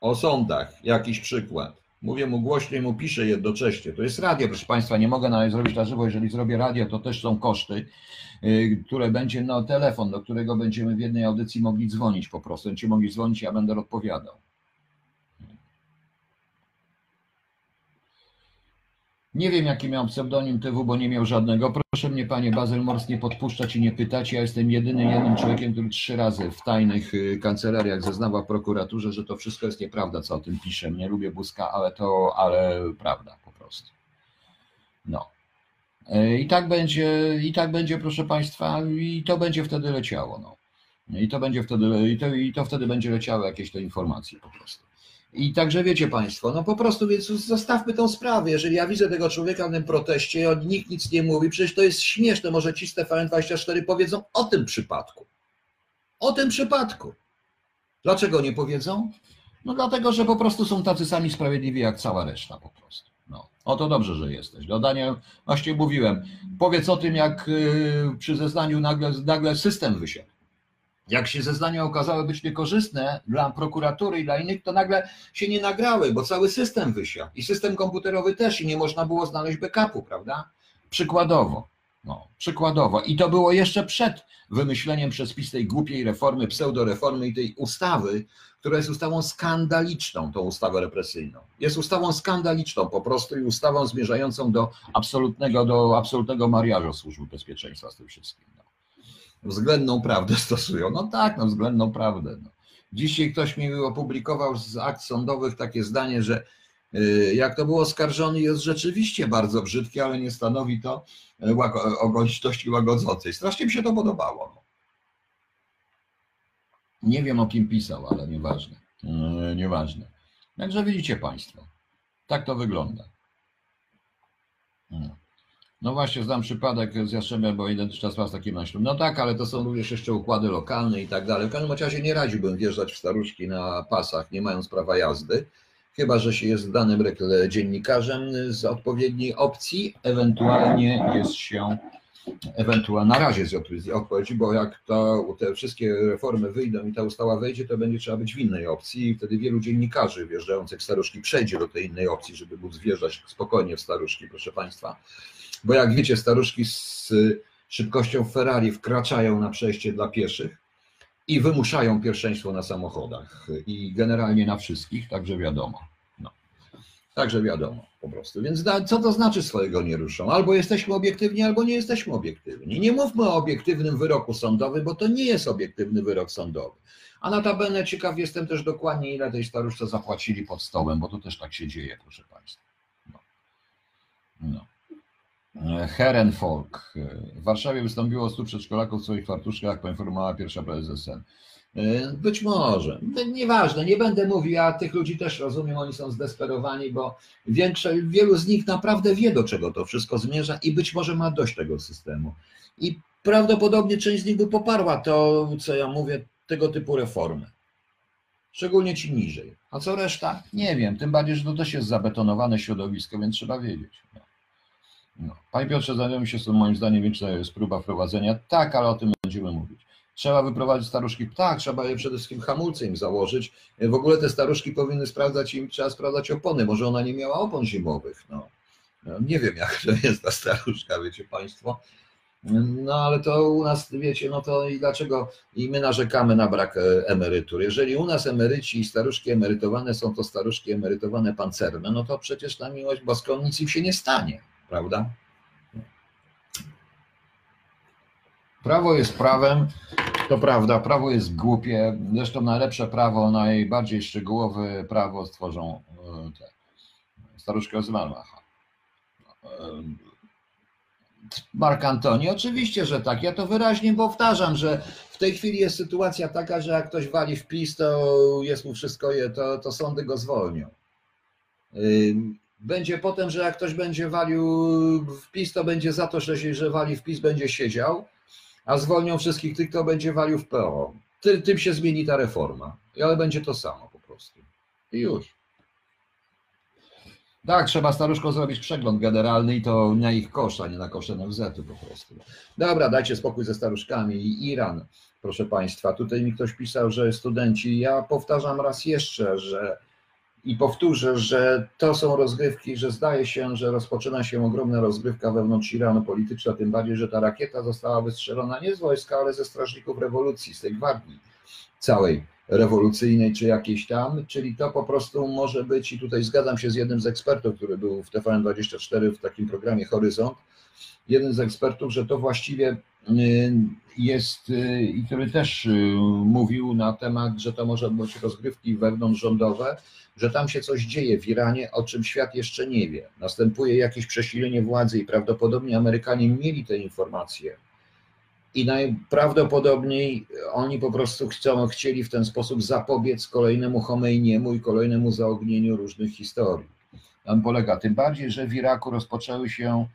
O sądach, jakiś przykład. Mówię mu głośniej, mu piszę jednocześnie. To jest radio, proszę Państwa, nie mogę nawet zrobić na żywo. Jeżeli zrobię radio, to też są koszty, y, które będzie no, telefon, do którego będziemy w jednej audycji mogli dzwonić po prostu. Będziecie mogli dzwonić, ja będę odpowiadał. Nie wiem, jaki miał pseudonim TW, bo nie miał żadnego. Proszę mnie, panie Bazel Mors, nie podpuszczać i nie pytać. Ja jestem jedynym jednym człowiekiem, który trzy razy w tajnych y, kancelariach zeznawał w prokuraturze, że to wszystko jest nieprawda, co o tym piszę. Nie lubię Buzka, ale to, ale prawda po prostu. No. Y, I tak będzie, i tak będzie, proszę państwa, i to będzie wtedy leciało. No. I to będzie wtedy, i to, i to wtedy będzie leciało jakieś te informacje po prostu. I także wiecie Państwo, no po prostu więc zostawmy tą sprawę. Jeżeli ja widzę tego człowieka w tym proteście, on nikt nic nie mówi, przecież to jest śmieszne. Może ci z TVN24 powiedzą o tym przypadku. O tym przypadku. Dlaczego nie powiedzą? No dlatego, że po prostu są tacy sami sprawiedliwi jak cała reszta po prostu. No, o to dobrze, że jesteś. Dodanie, właśnie mówiłem, powiedz o tym, jak yy, przy zeznaniu nagle, nagle system wysiadł jak się zeznania okazały być niekorzystne dla prokuratury i dla innych, to nagle się nie nagrały, bo cały system wysiadł i system komputerowy też i nie można było znaleźć backupu, prawda? Przykładowo. No, przykładowo. I to było jeszcze przed wymyśleniem przez PiS tej głupiej reformy, pseudoreformy i tej ustawy, która jest ustawą skandaliczną, tą ustawę represyjną. Jest ustawą skandaliczną po prostu i ustawą zmierzającą do absolutnego, do absolutnego mariażu służby bezpieczeństwa z tym wszystkim. No względną prawdę stosują. No tak, no względną prawdę. No. Dzisiaj ktoś mi opublikował z akt sądowych takie zdanie, że y, jak to był oskarżony, jest rzeczywiście bardzo brzydkie, ale nie stanowi to y, ogólności łagodzącej. Strasznie mi się to podobało. No. Nie wiem o kim pisał, ale nieważne. Nieważne. Także widzicie Państwo, tak to wygląda. No właśnie, znam przypadek z Jastrzębia, bo jeden czas was takie myślą. No tak, ale to są również jeszcze układy lokalne i tak dalej. W każdym razie nie radziłbym wjeżdżać w staruszki na pasach, nie mając prawa jazdy, chyba że się jest danym dziennikarzem z odpowiedniej opcji, ewentualnie jest się ewentualnie na razie z odpowiedzi, bo jak to, te wszystkie reformy wyjdą i ta ustawa wejdzie, to będzie trzeba być w innej opcji i wtedy wielu dziennikarzy wjeżdżających w staruszki przejdzie do tej innej opcji, żeby móc wjeżdżać spokojnie w staruszki, proszę Państwa. Bo jak wiecie, staruszki z szybkością Ferrari wkraczają na przejście dla pieszych i wymuszają pierwszeństwo na samochodach i generalnie na wszystkich, także wiadomo. Także wiadomo po prostu. Więc co to znaczy swojego nie ruszą? Albo jesteśmy obiektywni, albo nie jesteśmy obiektywni. Nie mówmy o obiektywnym wyroku sądowym, bo to nie jest obiektywny wyrok sądowy. A notabene ciekaw jestem też dokładnie, ile tej staruszce zapłacili pod stołem, bo to też tak się dzieje, proszę Państwa. No. no. Herenfolk. W Warszawie wystąpiło 100 przedszkolaków w swoich fartuszkach, poinformowała pierwsza prezes. Być może. Nieważne, nie będę mówił, ja tych ludzi też rozumiem, oni są zdesperowani, bo większe, wielu z nich naprawdę wie, do czego to wszystko zmierza i być może ma dość tego systemu. I prawdopodobnie część z nich by poparła to, co ja mówię, tego typu reformy. Szczególnie ci niżej. A co reszta? Nie wiem. Tym bardziej, że to też jest zabetonowane środowisko, więc trzeba wiedzieć. No. No. Panie Piotrze, zajmujemy się, moim zdaniem, większa jest próba wprowadzenia. Tak, ale o tym będziemy mówić. Trzeba wyprowadzić staruszki. Tak, trzeba je przede wszystkim hamulce im założyć. W ogóle te staruszki powinny sprawdzać im, trzeba sprawdzać opony. Może ona nie miała opon zimowych. No. no nie wiem, jak to jest ta staruszka, wiecie Państwo. No ale to u nas, wiecie, no to i dlaczego i my narzekamy na brak e, emerytur. Jeżeli u nas emeryci i staruszki emerytowane są to staruszki emerytowane pancerne, no to przecież na miłość boską nic im się nie stanie prawda? Prawo jest prawem, to prawda, prawo jest głupie. Zresztą najlepsze prawo, najbardziej szczegółowe prawo stworzą e, te z Malmacha. E, Mark Antoni, oczywiście, że tak. Ja to wyraźnie powtarzam, że w tej chwili jest sytuacja taka, że jak ktoś wali w PiS, to jest mu wszystko, to, to sądy go zwolnią. Będzie potem, że jak ktoś będzie walił w PiS, to będzie za to, że, że wali w PiS, będzie siedział, a zwolnią wszystkich tych, kto będzie walił w PO. Ty, tym się zmieni ta reforma, ale będzie to samo po prostu. I już. Tak, trzeba staruszko zrobić przegląd generalny i to na ich koszt, a nie na koszt NFZ-u po prostu. Dobra, dajcie spokój ze staruszkami. Iran, proszę Państwa, tutaj mi ktoś pisał, że studenci, ja powtarzam raz jeszcze, że i powtórzę, że to są rozgrywki, że zdaje się, że rozpoczyna się ogromna rozgrywka wewnątrz Iranu polityczna, tym bardziej, że ta rakieta została wystrzelona nie z wojska, ale ze strażników rewolucji, z tej gwardii całej rewolucyjnej czy jakiejś tam, czyli to po prostu może być, i tutaj zgadzam się z jednym z ekspertów, który był w TVN24 w takim programie Horyzont, jeden z ekspertów, że to właściwie jest y, i który też y, mówił na temat, że to może być rozgrywki wewnątrzrządowe, że tam się coś dzieje w Iranie, o czym świat jeszcze nie wie. Następuje jakieś przesilenie władzy i prawdopodobnie Amerykanie mieli te informacje. I najprawdopodobniej oni po prostu chcą, chcieli w ten sposób zapobiec kolejnemu Chomeiniemu i kolejnemu zaognieniu różnych historii. Tam polega. Tym bardziej, że w Iraku rozpoczęły się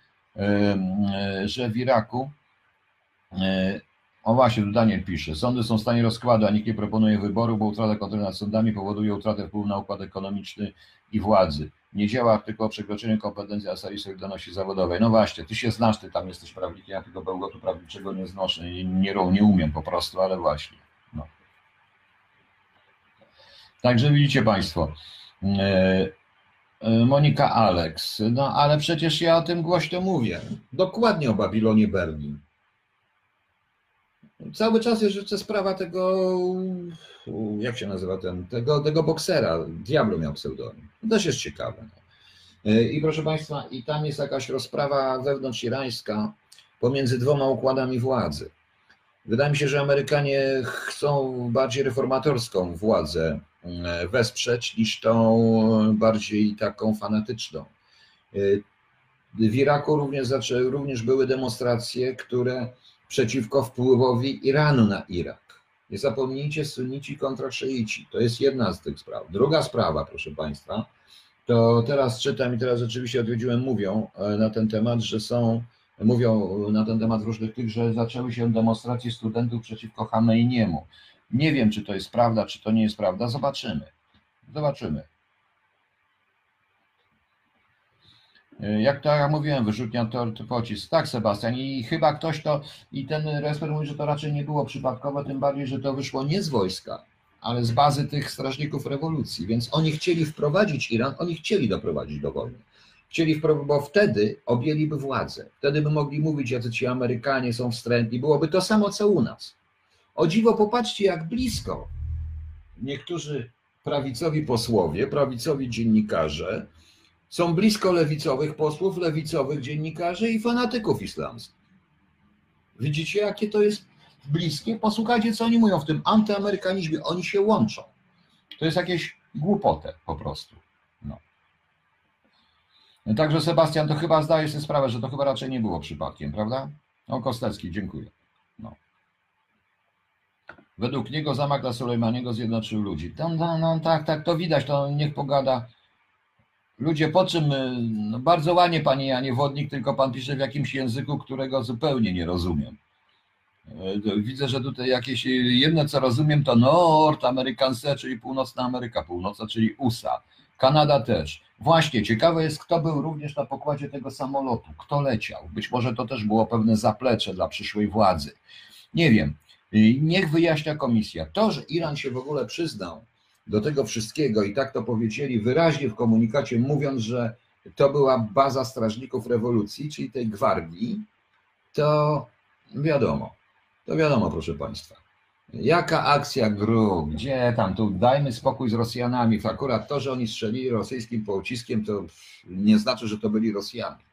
że w Iraku, e, o właśnie, tu Daniel pisze, sądy są w stanie rozkładu, a nikt nie proponuje wyboru, bo utrata kontroli nad sądami powoduje utratę wpływu na układ ekonomiczny i władzy. Nie działa tylko o przekroczeniu kompetencji, a sali solidarności zawodowej. No właśnie, ty się znasz, ty tam jesteś prawnikiem, ja tego bełgotu prawniczego nie znoszę, nie, nie, nie umiem po prostu, ale właśnie. No. Także widzicie Państwo, e, E, Monika Alex. No ale przecież ja o tym głośno mówię. Dokładnie o Babilonie Berlin. Cały czas jest jeszcze sprawa tego, jak się nazywa ten, tego, tego boksera. Diablo miał pseudonim. To też jest ciekawe. E, I proszę Państwa, i tam jest jakaś rozprawa wewnątrz irańska pomiędzy dwoma układami władzy. Wydaje mi się, że Amerykanie chcą bardziej reformatorską władzę E, wesprzeć niż tą bardziej taką fanatyczną. E, w Iraku również, również były demonstracje, które przeciwko wpływowi Iranu na Irak. Nie zapomnijcie, sunnici kontra szyici. To jest jedna z tych spraw. Druga sprawa, proszę Państwa, to teraz czytam i teraz rzeczywiście odwiedziłem, mówią e, na ten temat, że są, mówią na ten temat różnych tych, że zaczęły się demonstracje studentów przeciwko Hameiniemu. Nie wiem, czy to jest prawda, czy to nie jest prawda. Zobaczymy. Zobaczymy. E, jak to ja mówiłem, wyrzutnia to, to pocisk. Tak, Sebastian. I chyba ktoś to, i ten respekt mówi, że to raczej nie było przypadkowo, tym bardziej, że to wyszło nie z wojska, ale z bazy tych strażników rewolucji. Więc oni chcieli wprowadzić Iran, oni chcieli doprowadzić do wojny. Chcieli bo wtedy objęliby władzę. Wtedy by mogli mówić, jacy ci Amerykanie są wstrętni. Byłoby to samo, co u nas. O dziwo, popatrzcie, jak blisko niektórzy prawicowi posłowie, prawicowi dziennikarze są blisko lewicowych posłów, lewicowych dziennikarzy i fanatyków islamskich. Widzicie, jakie to jest bliskie? Posłuchajcie, co oni mówią w tym antyamerykanizmie. Oni się łączą. To jest jakieś głupotę po prostu. No. Także Sebastian, to chyba zdaje sobie sprawę, że to chyba raczej nie było przypadkiem, prawda? O, Kostecki, dziękuję. No. Według niego zamach dla Sulejmaniego zjednoczył ludzi. Tam, tam, tam, tak, tak, to widać, to niech pogada. Ludzie, po czym, y, no bardzo ładnie panie Janie Wodnik, tylko pan pisze w jakimś języku, którego zupełnie nie rozumiem. Y, widzę, że tutaj jakieś, y, jedno co rozumiem to Nord Americance, czyli Północna Ameryka Północna, czyli USA. Kanada też. Właśnie, ciekawe jest, kto był również na pokładzie tego samolotu, kto leciał. Być może to też było pewne zaplecze dla przyszłej władzy. Nie wiem. Niech wyjaśnia komisja. To, że Iran się w ogóle przyznał do tego wszystkiego i tak to powiedzieli wyraźnie w komunikacie, mówiąc, że to była baza strażników rewolucji, czyli tej gwardii, to wiadomo, to wiadomo, proszę Państwa. Jaka akcja GRU? Gdzie tam? Tu dajmy spokój z Rosjanami. Akurat to, że oni strzelili rosyjskim pociskiem, to nie znaczy, że to byli Rosjanie.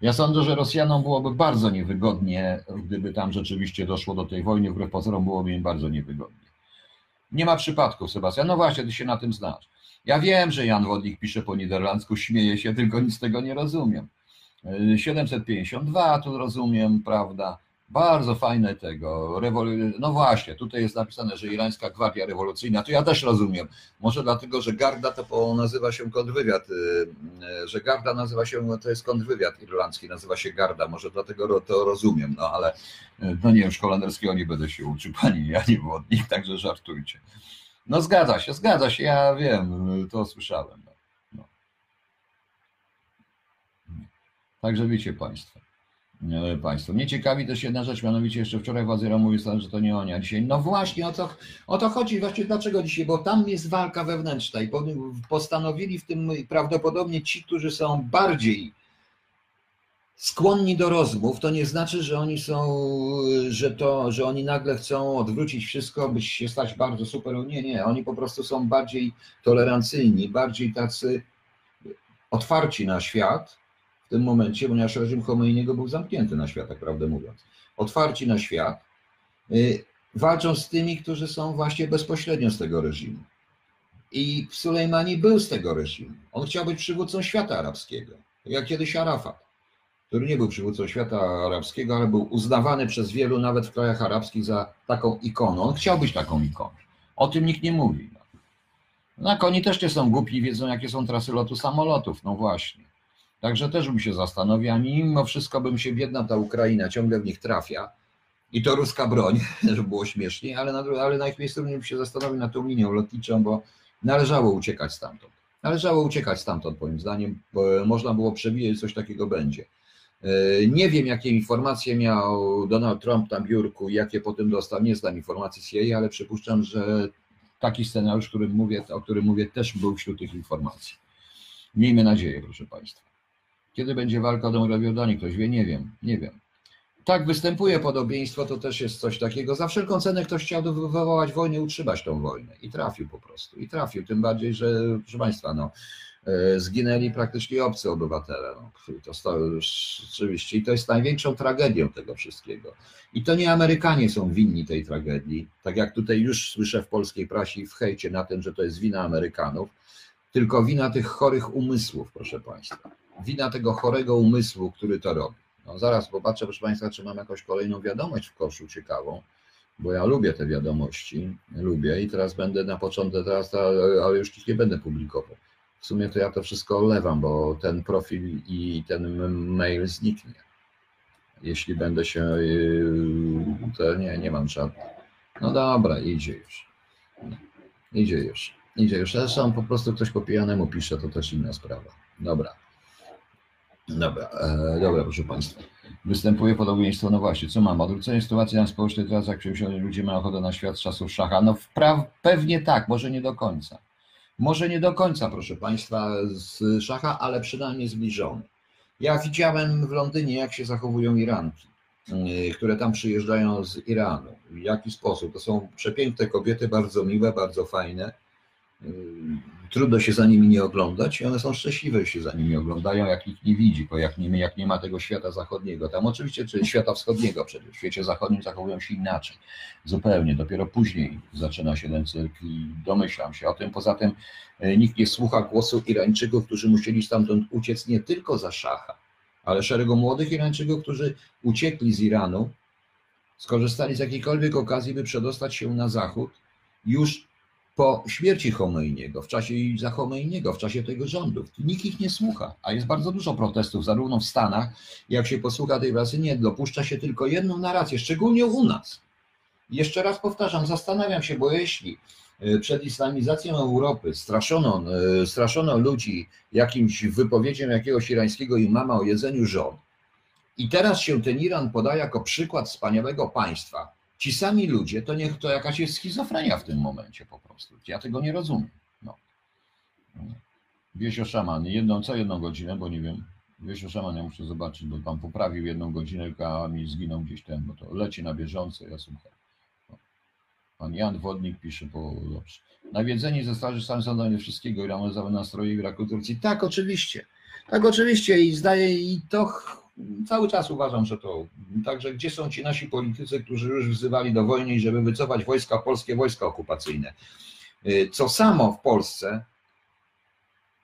Ja sądzę, że Rosjanom byłoby bardzo niewygodnie, gdyby tam rzeczywiście doszło do tej wojny, wbrew pozorom byłoby im bardzo niewygodnie. Nie ma przypadków, Sebastian. No właśnie, ty się na tym znasz. Ja wiem, że Jan Wodnik pisze po niderlandzku, śmieje się, tylko nic z tego nie rozumiem. 752 tu rozumiem, prawda? Bardzo fajne tego. No właśnie, tutaj jest napisane, że irańska gwardia rewolucyjna, to ja też rozumiem. Może dlatego, że Garda to nazywa się kontrwywiad, y, y, że Garda nazywa się, to jest kontrwywiad irlandzki, nazywa się Garda, może dlatego to rozumiem, no ale y, no nie wiem, szkolenderskiego nie będę się uczył, pani, ja nie wodnik, także żartujcie. No zgadza się, zgadza się, ja wiem, to słyszałem. No. no. Także wiecie Państwo. Państwo. Mnie ciekawi też jedna rzecz, mianowicie jeszcze wczoraj władze mówił, że to nie oni, a dzisiaj. No właśnie o to, o to chodzi. Właśnie dlaczego dzisiaj? Bo tam jest walka wewnętrzna i postanowili w tym prawdopodobnie ci, którzy są bardziej skłonni do rozmów, to nie znaczy, że oni są, że to, że oni nagle chcą odwrócić wszystko, by się stać bardzo super. Nie, nie, oni po prostu są bardziej tolerancyjni, bardziej tacy otwarci na świat tym momencie, ponieważ reżim Chomejniego był zamknięty na świat, tak prawdę mówiąc. Otwarci na świat, y, walczą z tymi, którzy są właśnie bezpośrednio z tego reżimu. I Sulejmani był z tego reżimu. On chciał być przywódcą świata arabskiego, jak kiedyś Arafat który nie był przywódcą świata arabskiego, ale był uznawany przez wielu, nawet w krajach arabskich, za taką ikoną. On chciał być taką ikoną. O tym nikt nie mówi. No, oni też nie są głupi, wiedzą, jakie są trasy lotu samolotów. No właśnie. Także też bym się zastanowił, a mimo wszystko bym się biedna ta Ukraina ciągle w nich trafia. I to ruska broń, żeby było śmiesznie, ale na, ale na ich miejscu bym się zastanowił nad tą linią lotniczą, bo należało uciekać stamtąd. Należało uciekać stamtąd, moim zdaniem, bo można było przewijać, coś takiego będzie. E, nie wiem, jakie informacje miał Donald Trump na biurku, jakie potem dostał. Nie znam informacji jej, ale przypuszczam, że taki scenariusz, którym mówię, o którym mówię, też był wśród tych informacji. Miejmy nadzieję, proszę Państwa. Kiedy będzie walka o Dąbrowie Ktoś wie? Nie wiem, nie wiem. Tak, występuje podobieństwo, to też jest coś takiego. Za wszelką cenę ktoś chciał wywołać wojnę, utrzymać tą wojnę i trafił po prostu. I trafił, tym bardziej, że, proszę Państwa, no, E, zginęli praktycznie obcy obywatele. No, to rzeczywiście i to jest największą tragedią tego wszystkiego. I to nie Amerykanie są winni tej tragedii, tak jak tutaj już słyszę w polskiej prasie i w hejcie na tym, że to jest wina Amerykanów, tylko wina tych chorych umysłów, proszę Państwa. Wina tego chorego umysłu, który to robi. No zaraz popatrzę, proszę Państwa, czy mam jakąś kolejną wiadomość w koszu ciekawą, bo ja lubię te wiadomości, lubię i teraz będę na początek, teraz, ale już ich nie będę publikował w sumie to ja to wszystko olewam, bo ten profil i ten mail zniknie. Jeśli będę się, yy, to nie, nie mam żadnych. No dobra, idzie już. Idzie już. Idzie już. Zresztą po prostu ktoś po pijanemu pisze, to też inna sprawa. Dobra. Dobra, e, dobra, proszę Państwa. Występuje podobieństwo, no właśnie, co mam? Odwrócenie sytuacji na społecznej teraz, jak przemyśleni ludzie mają ochotę na świat z czasów szacha. No wpraw, pewnie tak, może nie do końca. Może nie do końca, proszę Państwa, z szacha, ale przynajmniej zbliżony. Ja widziałem w Londynie, jak się zachowują Iranki, y, które tam przyjeżdżają z Iranu. W jaki sposób? To są przepiękne kobiety, bardzo miłe, bardzo fajne trudno się za nimi nie oglądać i one są szczęśliwe, że się za nimi oglądają, jak ich nie widzi, bo jak nie, jak nie ma tego świata zachodniego. Tam oczywiście, czy świata wschodniego przecież, w świecie zachodnim zachowują się inaczej, zupełnie. Dopiero później zaczyna się ten cyrk i domyślam się o tym. Poza tym e, nikt nie słucha głosu Irańczyków, którzy musieli stamtąd uciec nie tylko za szacha, ale szeregu młodych Irańczyków, którzy uciekli z Iranu, skorzystali z jakiejkolwiek okazji, by przedostać się na zachód, już po śmierci Chomejniego, w czasie za Chomejniego, w czasie tego rządu. Nikt ich nie słucha, a jest bardzo dużo protestów, zarówno w Stanach, jak się posłucha tej pracy, nie, dopuszcza się tylko jedną narrację, szczególnie u nas. Jeszcze raz powtarzam, zastanawiam się, bo jeśli e, przed islamizacją Europy straszono, e, straszono ludzi jakimś wypowiedzią jakiegoś irańskiego imama o jedzeniu żon, i teraz się ten Iran podaje jako przykład wspaniałego państwa, Ci sami ludzie, to niech to jakaś jest schizofrenia w tym momencie po prostu. Ja tego nie rozumiem. No. Wiesio Szaman, jedną, co jedną godzinę, bo nie wiem. Wiesio Szaman, ja muszę zobaczyć, bo pan poprawił jedną godzinę, a mi zginął gdzieś ten, bo to leci na bieżąco, ja słucham. No. Pan Jan Wodnik pisze po dobrze. Nawiedzeni ze Straży Stanu Sądowej wszystkiego i rano nastroje w Iraku Turcji. Tak, oczywiście. Tak, oczywiście i zdaje i to cały czas uważam, że to. Także gdzie są ci nasi politycy, którzy już wzywali do wojny, żeby wycofać wojska polskie, wojska okupacyjne? Y, co samo w Polsce,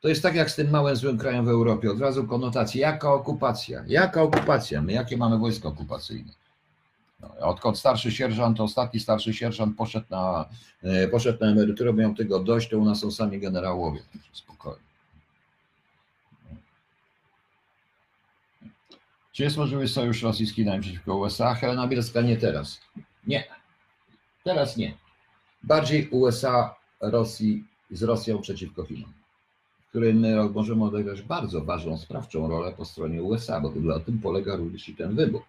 to jest tak jak z tym małym złym krajem w Europie, od razu konotacje, jaka okupacja, jaka okupacja, my jakie mamy wojska okupacyjne. No, odkąd starszy sierżant, ostatni starszy sierżant poszedł na, y, poszedł na emeryturę, miał tego dość, to u nas są sami generałowie, spokojnie. Czy jest możliwy sojusz Rosji z Chinami przeciwko USA? Helena Bielska nie teraz. Nie. Teraz nie. Bardziej USA Rosji z Rosją przeciwko Chinom. której my możemy odegrać bardzo ważną, sprawczą rolę po stronie USA, bo na tym polega również i ten wybór.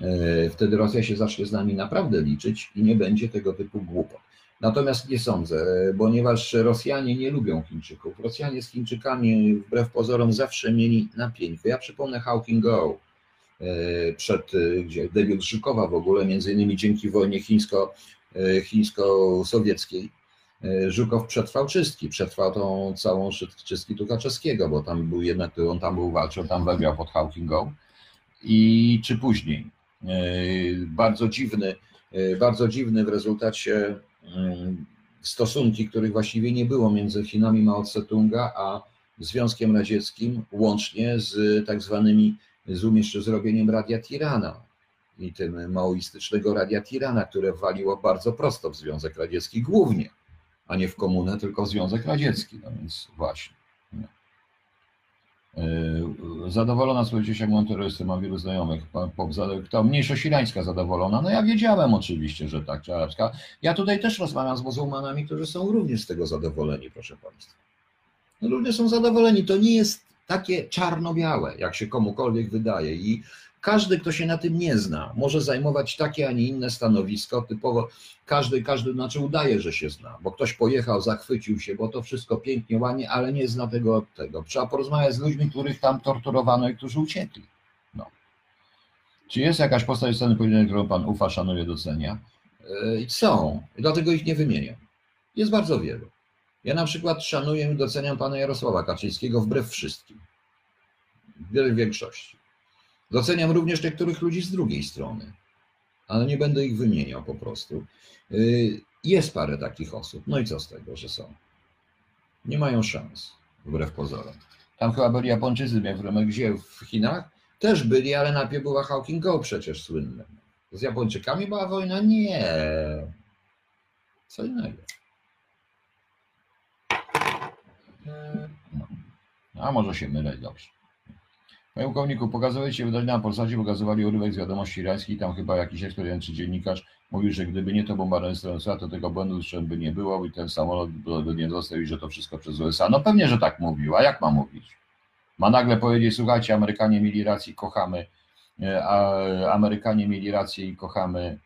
E, wtedy Rosja się zacznie z nami naprawdę liczyć i nie będzie tego typu głupot. Natomiast nie sądzę, ponieważ Rosjanie nie lubią Chińczyków. Rosjanie z Chińczykami wbrew pozorom zawsze mieli napięcie. Ja przypomnę Can Go, e, przed, e, gdzie debiut Żukowa w ogóle, między innymi dzięki wojnie chińsko, chińsko-sowieckiej. Żukow przetrwał czystki, przetrwał tą całą czystki Tukaczewskiego, bo tam był jednak, on tam był walczył, tam wygrał pod Go. I czy później bardzo dziwny, bardzo dziwny w rezultacie stosunki, których właściwie nie było między Chinami Mao Tse-tunga a Związkiem Radzieckim, łącznie z tak zwanymi, z umieszcz zrobieniem Radia Tirana i tym maoistycznego Radia Tirana, które waliło bardzo prosto w Związek Radziecki głównie, a nie w komunę, tylko w Związek Radziecki, no więc właśnie. Yy, zadowolona swoim dzieciakiem terrorystą, mam wielu znajomych. Kto mniejszość irańska zadowolona? No ja wiedziałem oczywiście, że tak, czy arabska. Ja tutaj też rozmawiam z muzułmanami, którzy są również z tego zadowoleni, proszę Państwa. No, ludzie są zadowoleni. To nie jest takie czarno-białe, jak się komukolwiek wydaje. I każdy, kto się na tym nie zna, może zajmować takie, a nie inne stanowisko. Typowo każdy, każdy znaczy udaje, że się zna, bo ktoś pojechał, zachwycił się, bo to wszystko pięknie, ładnie, ale nie zna tego od tego. Trzeba porozmawiać z ludźmi, których tam torturowano i którzy uciekli. No. Czy jest jakaś postać sceny politycznej, którą pan ufa, szanuje, docenia? Yy, są, dlatego ich nie wymieniam. Jest bardzo wielu. Ja na przykład szanuję i doceniam pana Jarosława Kaczyńskiego wbrew wszystkim. W większości. Doceniam również niektórych ludzi z drugiej strony, ale nie będę ich wymieniał po prostu. Y, jest parę takich osób. No i co z tego, że są? Nie mają szans, wbrew pozorom. Tam chyba byli Japończycy, gdzie w Chinach? Też byli, ale najpierw była Hawking Go przecież słynne. Z Japończykami była wojna? Nie. Co innego. No. A może się mylę, dobrze. Panie pułkowniku, pokazujecie wydanie na Polsacie, pokazywali urywek z wiadomości irańskich, tam chyba jakiś ekspert czy dziennikarz mówił, że gdyby nie to bombardowanie z USA, to tego błędu by nie było i ten samolot by nie został i że to wszystko przez USA. No pewnie, że tak mówił, a jak ma mówić? Ma nagle powiedzieć, słuchajcie, Amerykanie mieli rację, kochamy, e, a Amerykanie mieli rację i kochamy,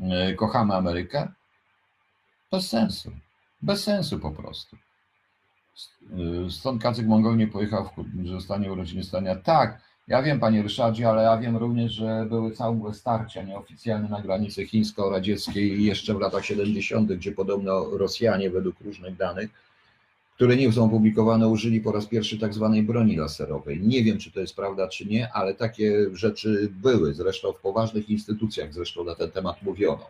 e, kochamy Amerykę? Bez sensu. Bez sensu po prostu. Stąd Kacyk Mongol nie pojechał, że zostanie urodziny stania. Tak, ja wiem, panie Ryszardzie, ale ja wiem również, że były całe starcia nieoficjalne na granicy chińsko-radzieckiej jeszcze w latach 70., gdzie podobno Rosjanie, według różnych danych, które nie są opublikowane, użyli po raz pierwszy tak zwanej broni laserowej. Nie wiem, czy to jest prawda, czy nie, ale takie rzeczy były. Zresztą w poważnych instytucjach zresztą na ten temat mówiono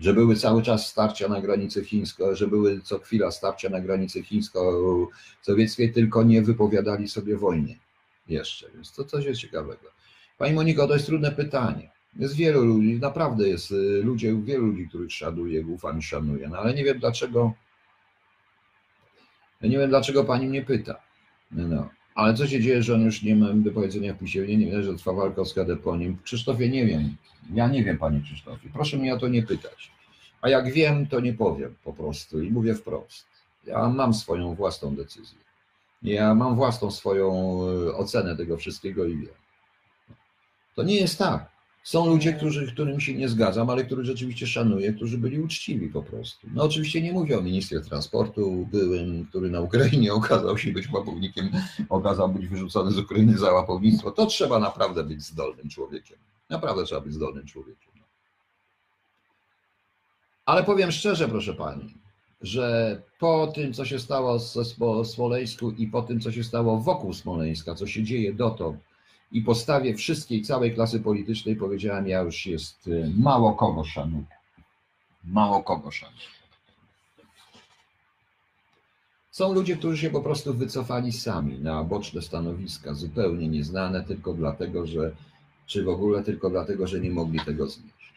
że były cały czas starcia na granicy chińsko, że były co chwila starcia na granicy chińsko-sowieckiej, tylko nie wypowiadali sobie wojny jeszcze, więc to coś jest ciekawego. Pani Moniko, to jest trudne pytanie. Jest wielu ludzi, naprawdę jest y, ludzie, wielu ludzi, których szanuję, ufam i szanuję, no ale nie wiem dlaczego, ja nie wiem dlaczego pani mnie pyta. No. Ale co się dzieje, że on już nie ma do powiedzenia w pisie, nie, nie wiem, że trwa walka o skadę po nim. Krzysztofie, nie wiem. Ja nie wiem, panie Krzysztofie. Proszę mnie o to nie pytać. A jak wiem, to nie powiem po prostu i mówię wprost. Ja mam swoją własną decyzję. Ja mam własną swoją e, ocenę tego wszystkiego i wiem. To nie jest tak. Są ludzie, którzy, którym się nie zgadzam, ale których rzeczywiście szanuję, którzy byli uczciwi po prostu. No oczywiście nie mówię o ministrze transportu byłym, który na Ukrainie okazał się być łapownikiem, okazał być wyrzucony z Ukrainy za łapownictwo. To trzeba naprawdę być zdolnym człowiekiem. Naprawdę trzeba być zdolnym człowiekiem. Ale powiem szczerze, proszę pani, że po tym, co się stało w Smoleńsku i po tym, co się stało wokół Smoleńska, co się dzieje dotąd, i postawie wszystkiej, całej klasy politycznej powiedziałem, ja już jest y, mało kogo szanuję. Mało kogo szanuję. Są ludzie, którzy się po prostu wycofali sami na boczne stanowiska, zupełnie nieznane, tylko dlatego, że, czy w ogóle tylko dlatego, że nie mogli tego znieść.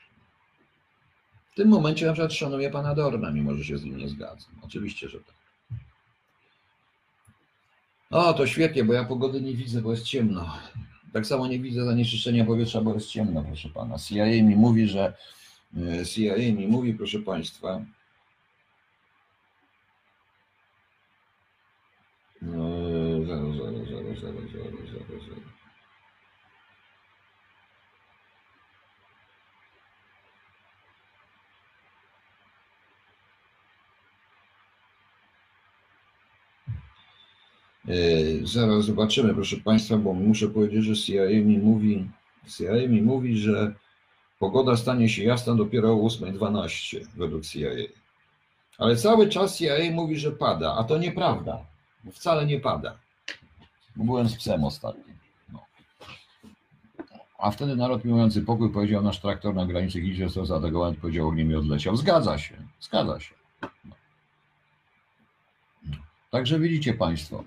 W tym momencie na przykład szanuję pana Dorna, mimo że się z nim nie zgadzam. Oczywiście, że tak. O, to świetnie, bo ja pogody nie widzę, bo jest ciemno. Tak samo nie widzę zanieczyszczenia powietrza, bo jest ciemno, proszę pana. CIA mi mówi, że e, CIA mi mówi, proszę państwa, Zaraz zobaczymy, proszę Państwa, bo muszę powiedzieć, że CIA mi mówi, CIA mi mówi, że pogoda stanie się jasna dopiero o 8.12 według CIA. Ale cały czas CIA mówi, że pada, a to nieprawda. Wcale nie pada. Byłem z psem ostatnio. No. A wtedy naród miłujący pokój powiedział, nasz traktor na granicy Gilzie został zaatakowany, powiedział, ogniem i odleciał. Zgadza się, zgadza się. No. Także widzicie Państwo,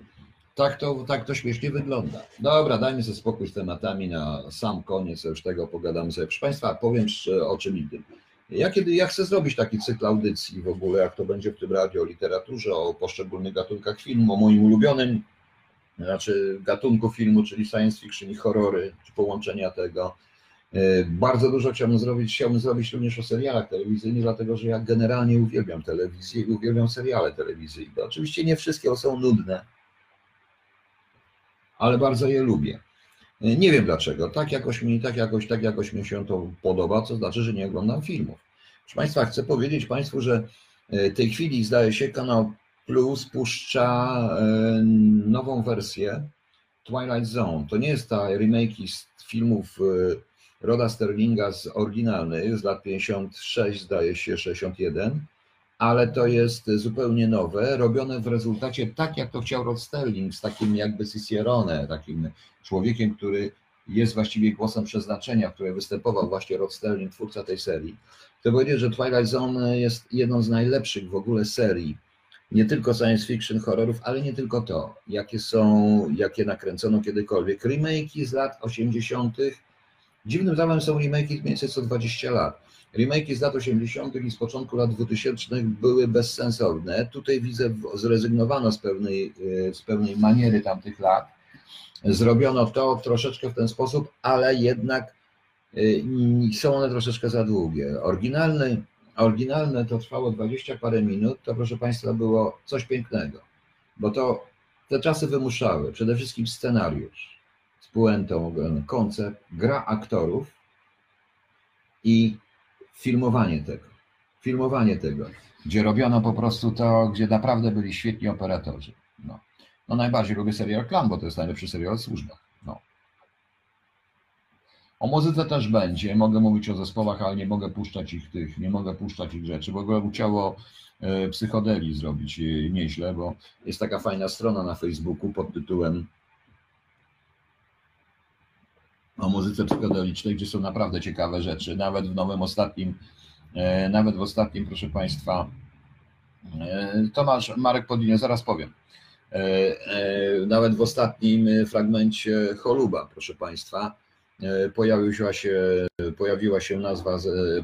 tak to, tak to śmiesznie wygląda. Dobra, dajmy sobie spokój z tematami na sam koniec, już tego pogadamy sobie. Proszę Państwa, powiem o czym innym. Ja kiedy ja chcę zrobić taki cykl audycji w ogóle, jak to będzie w tym radio o literaturze, o poszczególnych gatunkach filmu, o moim ulubionym znaczy gatunku filmu, czyli science fiction i horrory, czy połączenia tego. E, bardzo dużo chciałbym zrobić, chciałbym zrobić również o serialach telewizyjnych, dlatego że ja generalnie uwielbiam telewizję i uwielbiam seriale telewizyjne. Oczywiście nie wszystkie są nudne, ale bardzo je lubię. E, nie wiem dlaczego. Tak jakoś mi, tak jakoś, tak jakoś mi się to podoba, co znaczy, że nie oglądam filmów. Proszę Państwa, chcę powiedzieć Państwu, że e, w tej chwili zdaje się kanał Plus puszcza e, nową wersję Twilight Zone. To nie jest ta remake z filmów Roda Sterlinga z oryginalnej z lat 56, zdaje się 61, ale to jest zupełnie nowe, robione w rezultacie tak, jak to chciał Rod Sterling, z takim jakby Cicerone, takim człowiekiem, który jest właściwie głosem przeznaczenia, w którym występował właśnie Rod Sterling, twórca tej serii. To powiedzieć, że Twilight Zone jest jedną z najlepszych w ogóle serii, nie tylko science fiction, horrorów, ale nie tylko to, jakie są, jakie nakręcono kiedykolwiek. Remake'i z lat 80. Dziwnym zawodem są remake'i mniej więcej co 20 lat. Remake'i z lat 80. i z początku lat 2000 były bezsensowne. Tutaj widzę, zrezygnowano z pewnej, e, z pewnej maniery tamtych lat. Zrobiono to troszeczkę w ten sposób, ale jednak e, są one troszeczkę za długie. Oryginalne, oryginalne to trwało 20 parę minut, to proszę Państwa było coś pięknego, bo to te czasy wymuszały przede wszystkim scenariusz z puentą, koncept, gra aktorów i filmowanie tego. Filmowanie tego, gdzie robiono po prostu to, gdzie naprawdę byli świetni operatorzy. No, no najbardziej lubię serial Klan, bo to jest najlepszy serial o służbach. No. O muzyce też będzie. Mogę mówić o zespołach, ale nie mogę puszczać ich tych, nie mogę puszczać ich rzeczy. W ogóle chciało e, psychodeli zrobić e, nieźle, bo jest taka fajna strona na Facebooku pod tytułem o muzyce psychodelicznej, gdzie są naprawdę ciekawe rzeczy. Nawet w nowym ostatnim, e, nawet w ostatnim, proszę Państwa, e, Tomasz Marek Podinie, zaraz powiem. E, nawet w ostatnim fragmencie Choluba, proszę Państwa, pojawiła się, pojawiła się nazwa,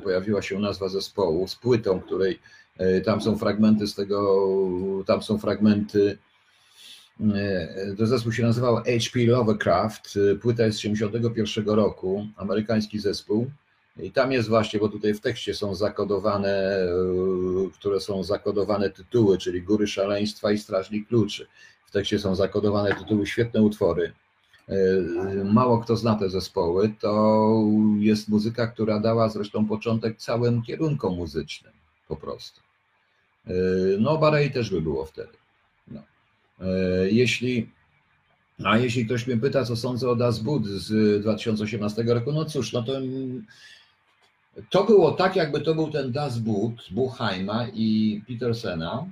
pojawiła się nazwa zespołu z płytą, której tam są fragmenty z tego, tam są fragmenty to zespół się nazywał H.P. Lovecraft, e, płyta jest z 1971 roku, amerykański zespół. I tam jest właśnie, bo tutaj w tekście są zakodowane, e, które są zakodowane tytuły, czyli Góry Szaleństwa i Strażnik Kluczy. W tekście są zakodowane tytuły, świetne utwory. Mało kto zna te zespoły. To jest muzyka, która dała zresztą początek całym kierunkom muzycznym, po prostu. No, Barei też by było wtedy. E, jeśli, a jeśli ktoś mnie pyta, co sądzę o Das Boot z 2018 roku, no cóż, no to to było tak, jakby to był ten Das Boot Buchheima i Petersena,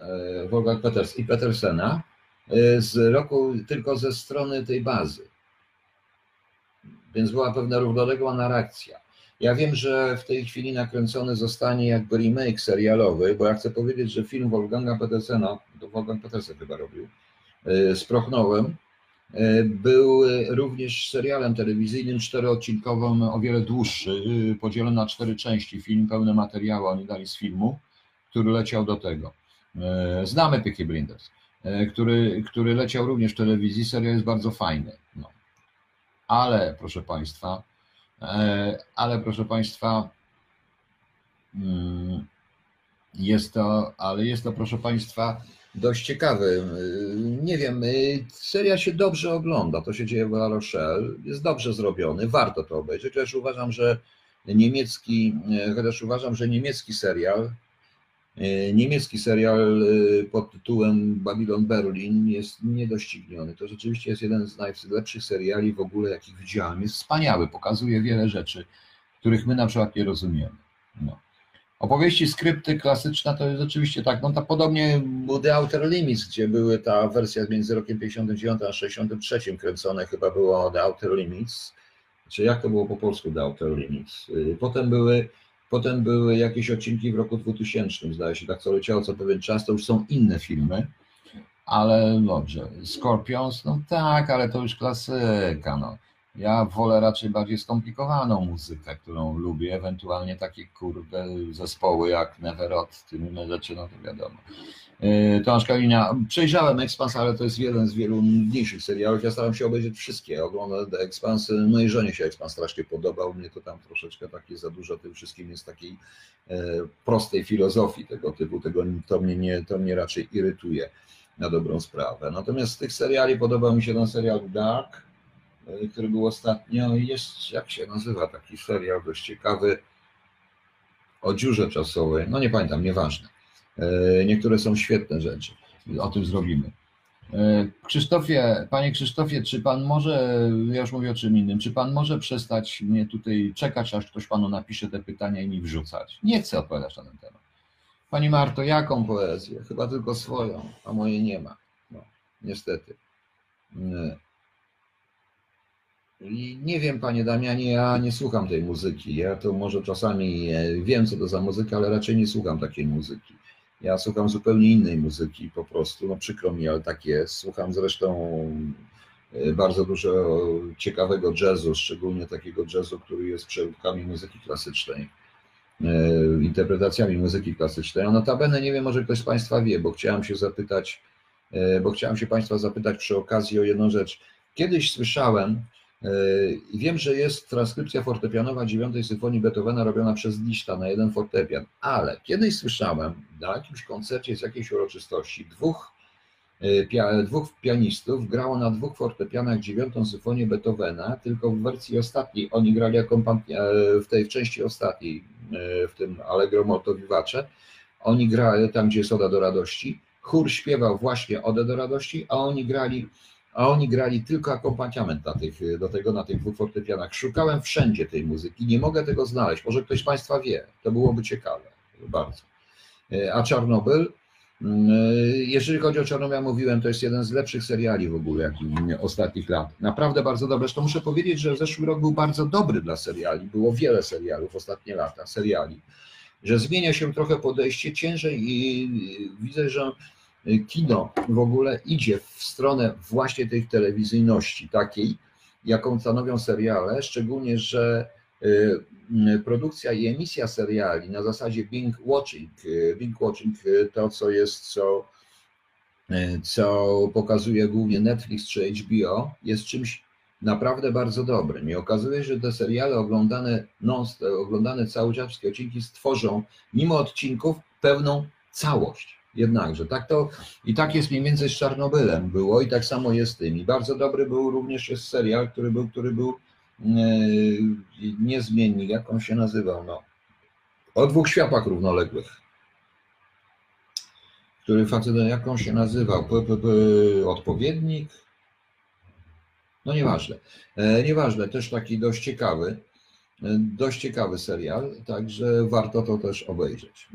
e, Wolfgang Peters i Petersena e, z roku tylko ze strony tej bazy. Więc była pewna równoległa narracja. Ja wiem, że w tej chwili nakręcony zostanie jakby remake serialowy, bo ja chcę powiedzieć, że film Wolfganga Petersena, to Wolfgang Petersen chyba robił, z e, Prochnowem, e, był również serialem telewizyjnym czteroodcinkowym, o wiele dłuższy, e, podzielony na cztery części. Film, pełne materiały oni dali z filmu, który leciał do tego. Znamy Peaky Blinders, który, który leciał również w telewizji. Serial jest bardzo fajny. No. Ale, proszę Państwa, ale proszę Państwa, mm, jest to, ale jest to, proszę Państwa, dość ciekawy. Nie wiem, seria się dobrze ogląda, to się dzieje w La Rochelle, jest dobrze zrobiony, warto to obejrzeć, chociaż uważam, że niemiecki, chociaż uważam, że niemiecki serial E, niemiecki serial e, pod tytułem Babylon Berlin jest niedościgniony. To rzeczywiście jest jeden z najlepszych seriali w ogóle, jakich widziałem. Jest wspaniały, pokazuje wiele rzeczy, których my na przykład nie rozumiemy. No. Opowieści, skrypty klasyczne to jest oczywiście tak, no to podobnie The Outer Limits, gdzie były ta wersja między rokiem 59 a 63 kręcone, chyba było The Outer Limits, czy jak to było po polsku The Outer Limits. Y, potem były, potem były jakieś odcinki w roku 2000, zdaje się, tak co leciało co pewien czas, to już są inne filmy, ale dobrze. Scorpions, no tak, ale to już klasyka, no. Ja wolę raczej bardziej skomplikowaną muzykę, którą lubię, ewentualnie takie kurde zespoły jak Neverot, tymi rzeczy, no to wiadomo. Yy, Tomasz Kalina, przejrzałem Expans, ale to jest jeden z wielu mniejszych serialów. Ja staram się obejrzeć wszystkie. Oglądam The Expans. Mojej żonie się Expans strasznie podobał. Mnie to tam troszeczkę takie za dużo tym wszystkim jest takiej e, prostej filozofii tego typu. Tego, to, mnie nie, to mnie raczej irytuje na dobrą sprawę. Natomiast z tych seriali podoba mi się ten serial Dark E, który był ostatnio. Jest, jak się nazywa taki serial dość ciekawy o dziurze czasowej. No nie pamiętam, nieważne. E, niektóre są świetne rzeczy. O tym zrobimy. E, Krzysztofie, panie Krzysztofie, czy pan może, ja już mówię o czym innym, czy pan może przestać mnie tutaj czekać, aż ktoś panu napisze te pytania i mi wrzucać? Nie chcę odpowiadać na ten temat. Pani Marto, jaką poezję? Chyba tylko swoją, a mojej nie ma. No, niestety. I nie wiem, panie Damianie, ja nie słucham tej muzyki. Ja to może czasami e, wiem, co to za muzyka, ale raczej nie słucham takiej muzyki. Ja słucham zupełnie innej muzyki po prostu. No przykro mi, ale tak jest. Słucham zresztą e, bardzo dużo ciekawego jazzu, szczególnie takiego jazzu, który jest przeróbkami muzyki klasycznej, e, interpretacjami muzyki klasycznej. A notabene nie wiem, może ktoś z Państwa wie, bo chciałem się zapytać, bo chciałem się Państwa zapytać przy okazji o jedną rzecz. Kiedyś słyszałem, i wiem, że jest transkrypcja fortepianowa dziewiątej symfonii Beethovena robiona przez Liszta na jeden fortepian, ale kiedyś słyszałem na jakimś koncercie z jakiejś uroczystości dwóch, e, dwóch pianistów grało na dwóch fortepianach dziewiątą symfonię Beethovena, tylko w wersji ostatniej. Oni grali e, w tej części ostatniej, e, w tym Allegro Molto Vivace. Oni grali tam, gdzie jest Oda do radości. Chór śpiewał właśnie Odę do radości, a oni grali a oni grali tylko akompaniament na tych, do tego na tych dwóch fortepianach. Szukałem wszędzie tej muzyki, nie mogę tego znaleźć. Może ktoś z Państwa wie, to byłoby ciekawe bardzo. A Czarnobyl, mm, jeżeli chodzi o Czarnobyl, ja mówiłem, to jest jeden z lepszych seriali w ogóle, jaki ostatnich lat. Naprawdę bardzo dobry. Zresztą muszę powiedzieć, że zeszły rok był bardzo dobry dla seriali. Było wiele serialów ostatnie lata, seriali. Że zmienia się trochę podejście, ciężej i widzę, że kino w ogóle idzie w stronę właśnie tej telewizyjności takiej, jaką stanowią seriale, szczególnie, że y, y, produkcja i emisja seriali na zasadzie Bing Watching, y, Bing Watching to co jest, co, co pokazuje głównie Netflix czy HBO, jest czymś naprawdę bardzo dobrym. I okazuje się, że te seriale oglądane, non, oglądane cały czas, wszystkie odcinki stworzą, mimo odcinków, pewną całość. Jednakże tak to i tak jest mniej więcej z Czarnobylem było i tak samo jest z tym. I bardzo dobry był również jest serial, który był, który był yy, niezmiennik, jak on się nazywał, no. O dwóch światach równoległych. Który facet, jak on się nazywał? P, p, p, odpowiednik? No nieważne. E, nieważne, też taki dość ciekawy, e, dość ciekawy serial, także warto to też obejrzeć.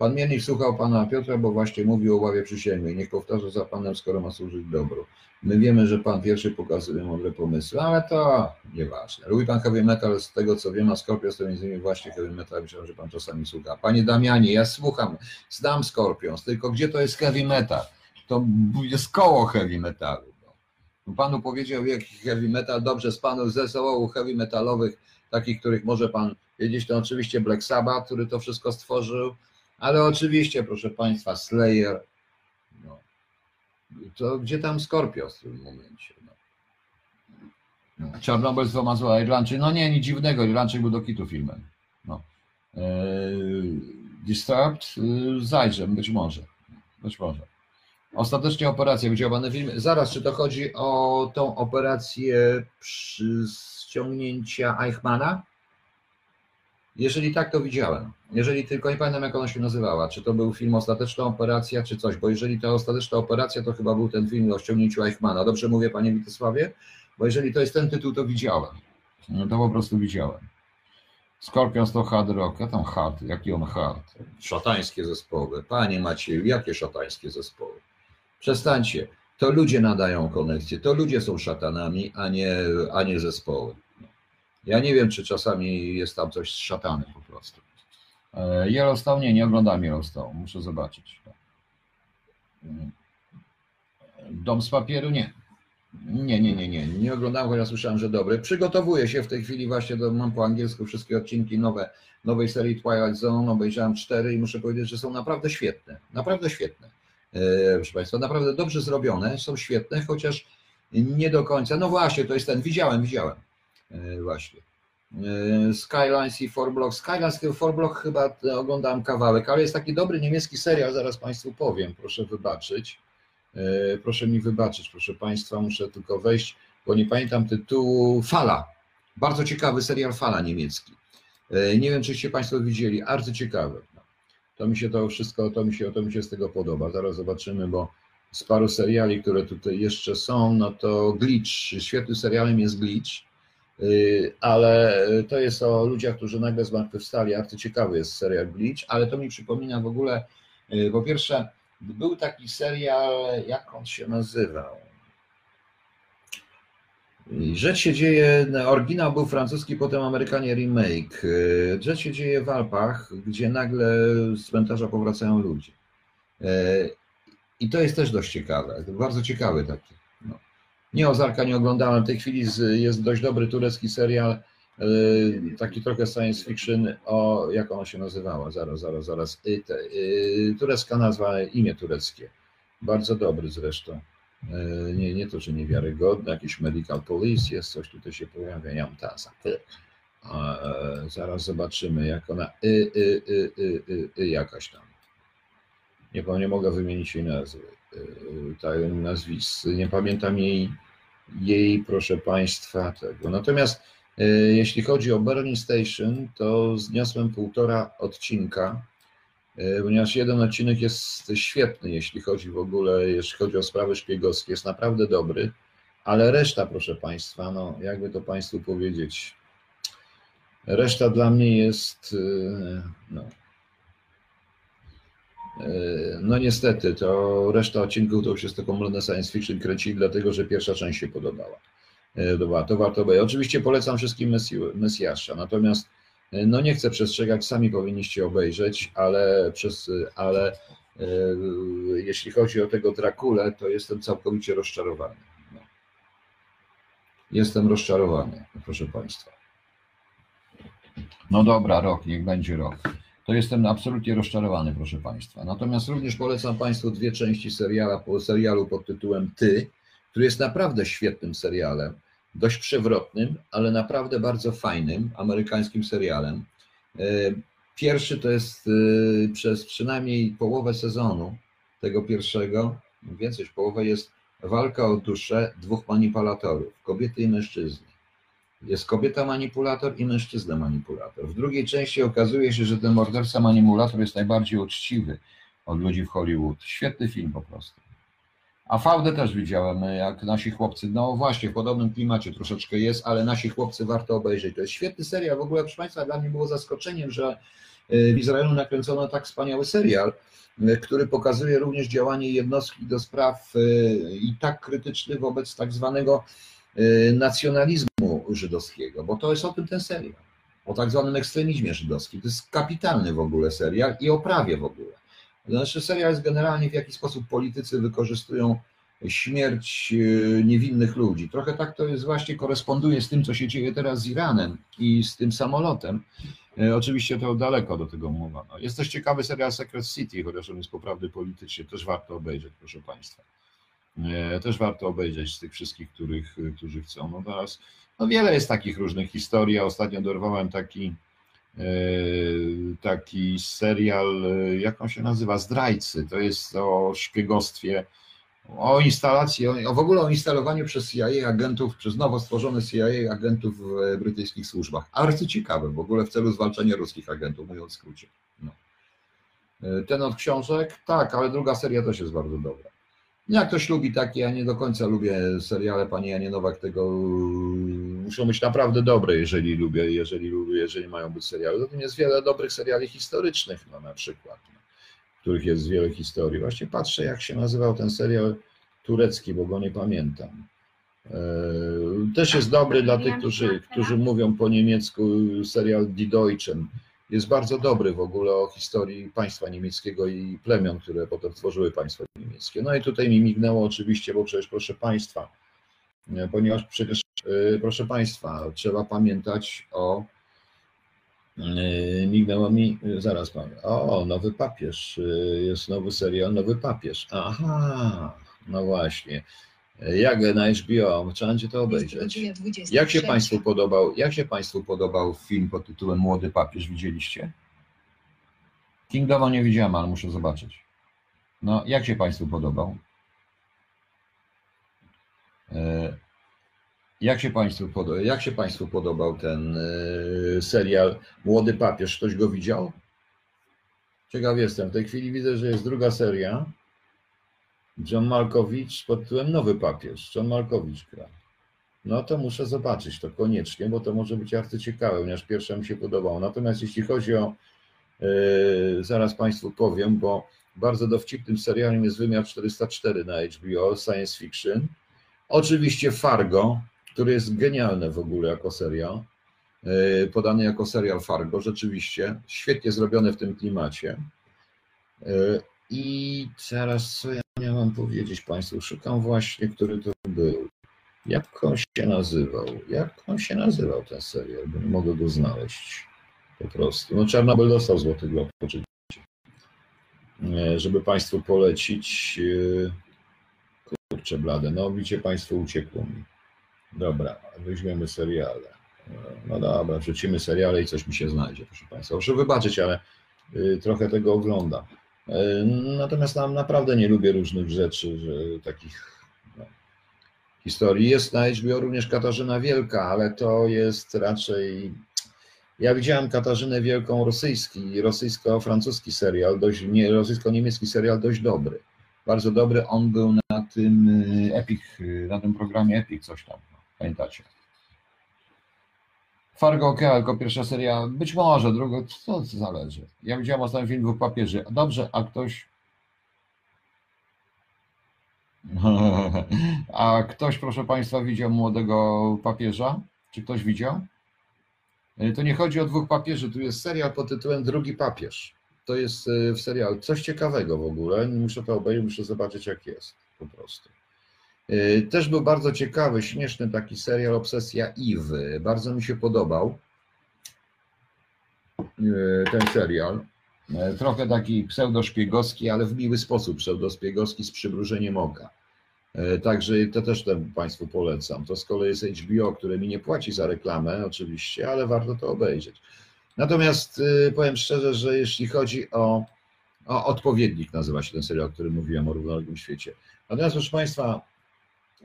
Pan Miernik słuchał pana Piotra, bo właśnie mówił o ławie przysięgłej. Niech powtarza za panem, skoro ma służyć dobru. My wiemy, że pan pierwszy pokazuje mądre pomysły, ale to nieważne. Lubi pan heavy metal, z tego co wiem, a Scorpions to między innymi właśnie heavy metal, myślałem, że pan czasami słucha. Panie Damianie, ja słucham, znam Scorpions, tylko gdzie to jest heavy metal? To jest koło heavy metalu. Panu powiedział, jaki heavy metal, dobrze z panu zespołu heavy metalowych, takich, których może pan wiedzieć, to oczywiście Black Sabbath, który to wszystko stworzył, ale oczywiście, proszę Państwa, Slayer, no, to gdzie tam Scorpios w tym momencie? No. no. Czarnobyl z dwoma Irlandczyk, no nie, nic dziwnego, Irlandczyk był do kitu filmem. No. Eee, Disturbed, yy, zajrzę, być może, być może. Ostatecznie operacja, widział Pan film? Zaraz, czy to chodzi o tą operację przy ściągnięcia Eichmana? Jeżeli tak, to widziałem. Jeżeli tylko nie pamiętam, jak ona się nazywała. Czy to był film Ostateczna Operacja, czy coś, bo jeżeli to Ostateczna Operacja, to chyba był ten film o ściągnięciu Eichmana. Dobrze mówię, panie Witysławie? Bo jeżeli to jest ten tytuł, to widziałem. No to po prostu widziałem. Scorpions to hard rock, a tam hard, jaki on hard? Szatańskie zespoły. Panie Macieju, jakie szatańskie zespoły? Przestańcie. To ludzie nadają konekcje, to ludzie są szatanami, a nie, a nie zespoły. Ja nie wiem, czy czasami jest tam coś z szatanem po prostu. E, Yellowstone? Nie, nie oglądam Yellowstone. Muszę zobaczyć. Dom z papieru? Nie. Nie, nie, nie, nie. Nie oglądałem, chociaż słyszałem, że dobry. Przygotowuję się w tej chwili właśnie, do, mam po angielsku wszystkie odcinki nowe, nowej serii Twilight Zone. Obejrzałem cztery i muszę powiedzieć, że są naprawdę świetne. Naprawdę świetne. E, proszę Państwa, naprawdę dobrze zrobione, są świetne, chociaż nie do końca. No właśnie, to jest ten, widziałem, widziałem. E, właśnie. E, Skylines i Forblock. Skylines Forblock chyba oglądałem kawałek, ale jest taki dobry niemiecki serial, zaraz Państwu powiem, proszę wybaczyć. E, proszę mi wybaczyć, proszę Państwa, muszę tylko wejść, bo nie pamiętam tytułu. Fala. Bardzo ciekawy serial Fala niemiecki. Nie wiem, czyście Państwo widzieli, bardzo ciekawy. To mi się to wszystko, to mi się, to mi się z tego podoba. Zaraz zobaczymy, bo z paru seriali, które tutaj jeszcze są, no to Glitch, świetnym serialem jest Glitch ale to jest o ludziach, którzy nagle zmartwychwstali. Arcyciekawy jest serial Bleach, ale to mi przypomina w ogóle, y, po pierwsze, był taki serial, jak on się nazywał? Rzecz się dzieje, oryginał był francuski, potem Amerykanie remake. Y, rzecz się dzieje w Alpach, gdzie nagle z cmentarza powracają ludzie. I to jest też dość ciekawe, bardzo ciekawy taki. Nie Ozarka nie oglądałem. W tej chwili jest dość dobry turecki serial, e, taki trochę science fiction, o jak ona się nazywała? Zaraz, zaraz, zaraz. Te, turecka nazwa, imię tureckie. Bardzo dobry zresztą. E, nie, nie to, że niewiarygodne, jakiś medical police jest, coś tutaj się pojawia, ja taza. Zaraz zobaczymy, jak ona, y, y, y, y, y, y, jakaś tam. Nie, nie mogę wymienić jej nazwy. Y, tak, nazwisk, nie pamiętam jej, jej, proszę Państwa, tego. Natomiast y, jeśli chodzi o Berlin Station, to zniosłem półtora odcinka, y, ponieważ jeden odcinek jest świetny, jeśli chodzi w ogóle, jeśli chodzi o sprawy szpiegowskie, jest naprawdę dobry, ale reszta, proszę Państwa, no jakby to Państwu powiedzieć, reszta dla mnie jest, no, no niestety, to reszta odcinków to już jest taką mrodę science fiction kręci, dlatego że pierwsza część się podobała. E, to warto by. Oczywiście polecam wszystkim Mesjasza, natomiast e, no nie chcę przestrzegać, sami powinniście obejrzeć, ale, przez, ale e, jeśli chodzi o tego Drakule, to jestem całkowicie rozczarowany. No. Jestem rozczarowany, proszę Państwa. No dobra, rok, niech będzie rok to jestem absolutnie rozczarowany, proszę Państwa. Natomiast również polecam Państwu dwie części seriala, serialu pod tytułem Ty, który jest naprawdę świetnym serialem, dość przewrotnym, ale naprawdę bardzo fajnym amerykańskim serialem. E, pierwszy to jest e, przez przynajmniej połowę sezonu tego pierwszego, więcej niż połowę jest walka o duszę dwóch manipulatorów, kobiety i mężczyzny. Jest kobieta manipulator i mężczyzna manipulator. W drugiej części okazuje się, że ten morderca manipulator jest najbardziej uczciwy od ludzi w Hollywood. Świetny film po prostu. A Faudę też widziałem, jak nasi chłopcy, no właśnie, w podobnym klimacie troszeczkę jest, ale nasi chłopcy warto obejrzeć. To jest świetny serial. W ogóle, proszę Państwa, dla mnie było zaskoczeniem, że e, w Izraelu nakręcono tak wspaniały serial, e, który pokazuje również działanie jednostki do spraw e, i tak krytyczny wobec tak zwanego nacjonalizmu żydowskiego, bo to jest o tym ten serial, o tak zwanym ekstremizmie żydowskim. To jest kapitalny w ogóle serial i o prawie w ogóle. Znaczy serial jest generalnie w jaki sposób politycy wykorzystują śmierć e, niewinnych ludzi. Trochę tak to jest właśnie koresponduje z tym, co się dzieje teraz z Iranem i z tym samolotem. E, oczywiście to daleko do tego mowa. No, jest też ciekawy serial Secret City, chociaż on jest poprawny politycznie, też warto obejrzeć, proszę Państwa. E, też warto obejrzeć z tych wszystkich, których, którzy chcą. No teraz no wiele jest takich różnych historii. Ja ostatnio dorwałem taki, e, taki serial, e, jak on się nazywa? Zdrajcy. To jest o szpiegostwie, o instalacji, o, w ogóle o instalowaniu przez CIA agentów, przez nowo stworzone CIA agentów w brytyjskich służbach. Arcyciekawe, w ogóle w celu zwalczania ruskich agentów, mówiąc w skrócie. No. Ten od książek, tak, ale druga seria też jest bardzo dobra. Jak ktoś lubi takie, ja nie do końca lubię seriale pani Janie Nowak, tego muszą być naprawdę dobre, jeżeli lubię, jeżeli lubię, jeżeli mają być seriale. Zatem jest wiele dobrych seriali historycznych, no na przykład, no, których jest wiele historii. Właśnie patrzę, jak się nazywał ten serial turecki, bo go nie pamiętam. E, też jest dobry dla tych, którzy, którzy mówią po niemiecku, serial Die Deutschen jest bardzo dobry w ogóle o historii państwa niemieckiego i plemion, które potem tworzyły państwo niemieckie. No i tutaj mi mignęło oczywiście, bo przecież proszę państwa, e, ponieważ przecież, e, proszę państwa, trzeba pamiętać o e, mignęło mi, zaraz powiem, o, nowy papież, jest nowy serial, nowy papież, aha, no właśnie, jak na HBO, trzeba będzie to obejrzeć. Jak się Państwu podobał, jak się Państwu podobał film pod tytułem Młody papież, widzieliście? Kingdoma nie widziałem, ale muszę zobaczyć. No, jak się Państwu podobał? E, jak się Państwu, podobał, jak się Państwu podobał ten e, serial Młody papież? Ktoś go widział? Ciekaw jestem. W tej chwili widzę, że jest druga seria. John Malkowicz pod tytułem Nowy Papież. John Malkowicz gra. No to muszę zobaczyć to koniecznie, bo to może być arcyciekawe, ponieważ pierwsza mi się podobało. Natomiast jeśli chodzi o, yy, zaraz Państwu powiem, bo bardzo dowcipnym serialem jest Wymiar 404 na HBO, science fiction. Oczywiście Fargo, który jest genialny w ogóle jako serial, yy, podany jako serial Fargo, rzeczywiście, świetnie zrobiony w tym klimacie. Yy, I teraz co ja miałem powiedzieć Państwu? Szukam właśnie, który to był. Jak on się nazywał? Jak on się nazywał ten serial? Bo nie mogę go znaleźć. Po prostu. No Czarnobyl dostał Złoty Glob, oczywiście. Żeby Państwu polecić. E, kurczę blade, no widzicie Państwo, uciekło mi. Dobra, weźmiemy seriale. E, no dobra, wrzucimy seriale i coś mi się znajdzie, proszę Państwa. Proszę wybaczyć, ale e, trochę tego oglądam. E, natomiast tam naprawdę nie lubię różnych rzeczy, takich no, historii. Jest na HBO również Katarzyna Wielka, ale to jest raczej. Ja widziałem Katarzynę Wielką rosyjski, rosyjsko-francuski serial, dość, nie, rosyjsko-niemiecki serial dość dobry. Bardzo dobry. On był na tym e, Epic, na tym programie Epic, coś tam. Pamiętacie? Fargo ok, tylko pierwsza seria, być może, druga, co zależy. Ja widziałem ostatni film dwóch papieży. Dobrze, a ktoś. A ktoś, proszę Państwa, widział młodego papieża? Czy ktoś widział? E, to nie chodzi o dwóch papieży, tu jest serial pod tytułem Drugi papież. To jest e, w serial coś ciekawego w ogóle. Muszę to obejrzeć, muszę zobaczyć, jak jest po prostu. Y, też był bardzo ciekawy, śmieszny taki serial Obsesja Iwy. Bardzo mi się podobał y, ten serial. Y, trochę taki pseudoszpiegowski, ale w miły sposób pseudoszpiegowski z przybrużeniem oka. Także to też temu Państwu polecam. To z kolei jest HBO, które mi nie płaci za reklamę oczywiście, ale warto to obejrzeć. Natomiast powiem szczerze, że jeśli chodzi o, o odpowiednik, nazywa się ten serial, o którym mówiłem, o równoległym świecie. Natomiast proszę Państwa,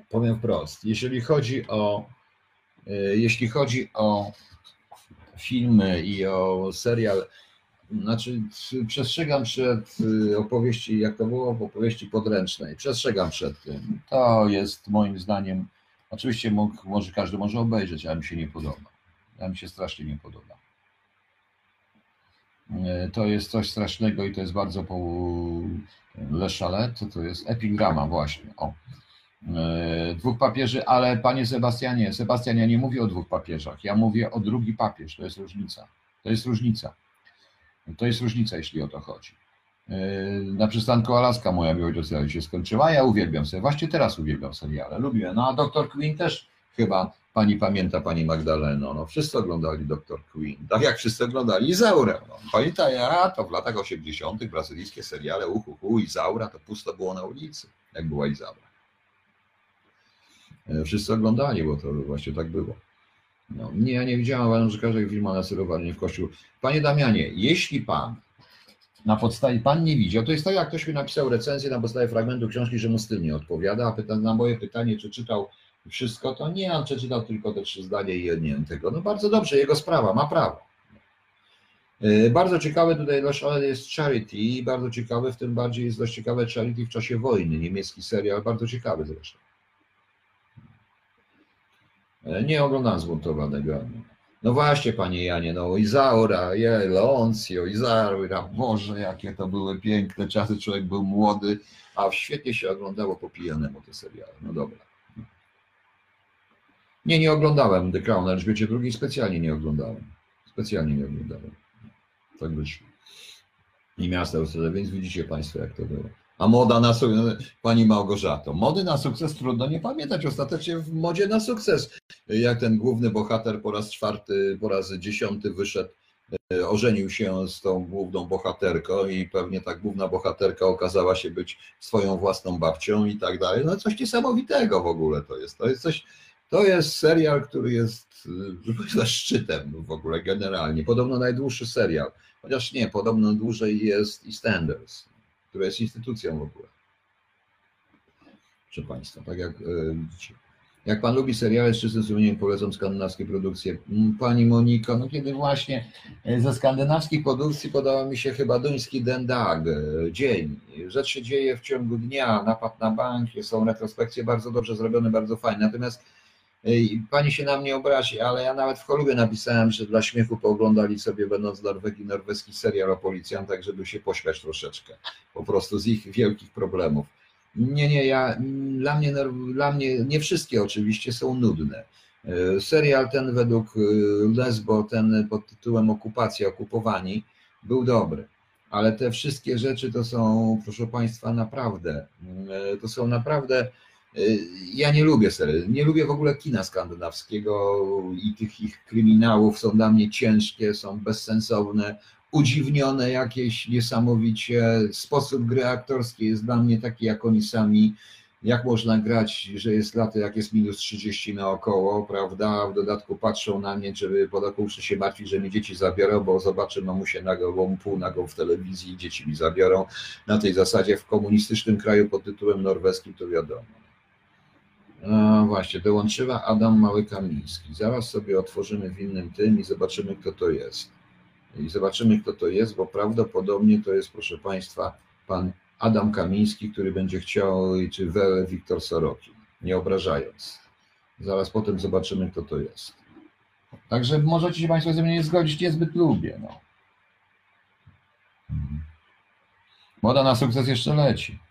powiem wprost, jeżeli chodzi o e, jeśli chodzi o filmy i o serial, znaczy przestrzegam przed e, opowieści, jak to było w opowieści podręcznej, przestrzegam przed tym. To jest moim zdaniem, oczywiście mógł, może każdy może obejrzeć, ale mi się nie podoba. Ja mi się strasznie nie podoba. E, to jest coś strasznego i to jest bardzo po Le Chalet, to jest? Epigrama właśnie. O. E, dwóch papieży, ale panie Sebastianie, Sebastian, ja nie mówię o dwóch papieżach, ja mówię o drugi papież, to jest różnica. To jest różnica. To jest różnica, jeśli o to chodzi. E, na przystanku Alaska moja miłość do serialu się skończyła, ja uwielbiam sobie, właśnie teraz uwielbiam seriale, lubię. No a Dr. Queen też chyba pani pamięta, pani Magdaleno, no wszyscy oglądali Dr. Queen, tak jak wszyscy oglądali Izaurę. No. Pamiętaj, ja to w latach 80. brazylijskie seriale, uhu, Izaura, to pusto było na ulicy, jak była Izaura. E, wszyscy oglądali, bo to właśnie tak było. No, nie, ja nie widziałem, uważam, że każdy film ma nacelowanie w kościół. Panie Damianie, jeśli pan Na podstawie, pan nie widział, to jest tak jak ktoś mi napisał recenzję na podstawie fragmentu książki, że mu styl nie odpowiada, a pyta, na moje pytanie, czy czytał wszystko, to nie, on przeczytał tylko te trzy zdania i nie tego. No bardzo dobrze, jego sprawa, ma prawo. E, bardzo ciekawe tutaj jest Charity, bardzo ciekawe, w tym bardziej jest dość ciekawe Charity w czasie wojny, niemiecki serial, bardzo ciekawy zresztą. Nie oglądam zbuntowanego. No właśnie, panie Janie, no Izaura, je, Leoncio, Izaura, Boże, jakie to były piękne czasy, człowiek był młody, a świetnie się oglądało po pijanemu te seriale. No dobra. Nie, nie oglądałem The Crown Elżbiecie II, specjalnie nie oglądałem. Specjalnie nie oglądałem. Tak wyszło. I miasta więc widzicie Państwo, jak to było. A moda na sukces, Pani Małgorzato, mody na sukces trudno nie pamiętać. Ostatecznie w modzie na sukces, jak ten główny bohater po raz czwarty, po raz dziesiąty wyszedł, e, ożenił się z tą główną bohaterką i pewnie ta główna bohaterka okazała się być swoją własną babcią i tak dalej. No coś niesamowitego w ogóle to jest. To jest coś, to jest serial, który jest e, szczytem w ogóle generalnie. Podobno najdłuższy serial, chociaż nie, podobno dłużej jest EastEnders która jest instytucją w ogóle. Proszę Państwa, tak jak e, widzicie. Jak Pan lubi seriale z czystym sumieniem, polecam skandynawskie produkcje. Mm, pani Moniko, no kiedy właśnie e, ze skandynawskich produkcji podała mi się chyba duński Den Dag, e, dzień. Rzecz się dzieje w ciągu dnia, napad na bank, są retrospekcje bardzo dobrze zrobione, bardzo fajne. Natomiast Pani się na mnie obrazi, ale ja nawet w Cholubie napisałem, że dla śmiechu pooglądali sobie, będąc w Norwegii, norweski serial o policjantach, żeby się pośmiać troszeczkę. Po prostu z ich wielkich problemów. Nie, nie, ja, dla mnie, dla mnie nie wszystkie oczywiście są nudne. E, serial ten według e, Lesbo, ten pod tytułem Okupacja, Okupowani, był dobry. Ale te wszystkie rzeczy to są, proszę Państwa, naprawdę, e, to są naprawdę ja nie lubię serii, nie lubię w ogóle kina skandynawskiego i tych ich kryminałów są dla mnie ciężkie, są bezsensowne, udziwnione jakieś niesamowicie. Sposób gry aktorskiej jest dla mnie taki, jak oni sami. Jak można grać, że jest lato, jak jest minus 30 naokoło, prawda? W dodatku patrzą na mnie, żeby podakułszy się martwić, że mi dzieci zabiorą, bo zobaczę mamusię nagą, półnagą w telewizji i dzieci mi zabiorą. Na tej zasadzie w komunistycznym kraju pod tytułem norweskim to wiadomo. No właśnie, dołączyła Adam Mały-Kamiński. Zaraz sobie otworzymy w innym tym i zobaczymy, kto to jest. I zobaczymy, kto to jest, bo prawdopodobnie to jest, proszę Państwa, pan Adam Kamiński, który będzie chciał, czy Wele Wiktor Sorokin, nie obrażając. Zaraz potem zobaczymy, kto to jest. Także możecie się Państwo ze mnie nie zgodzić, niezbyt lubię. No. Moda na sukces jeszcze leci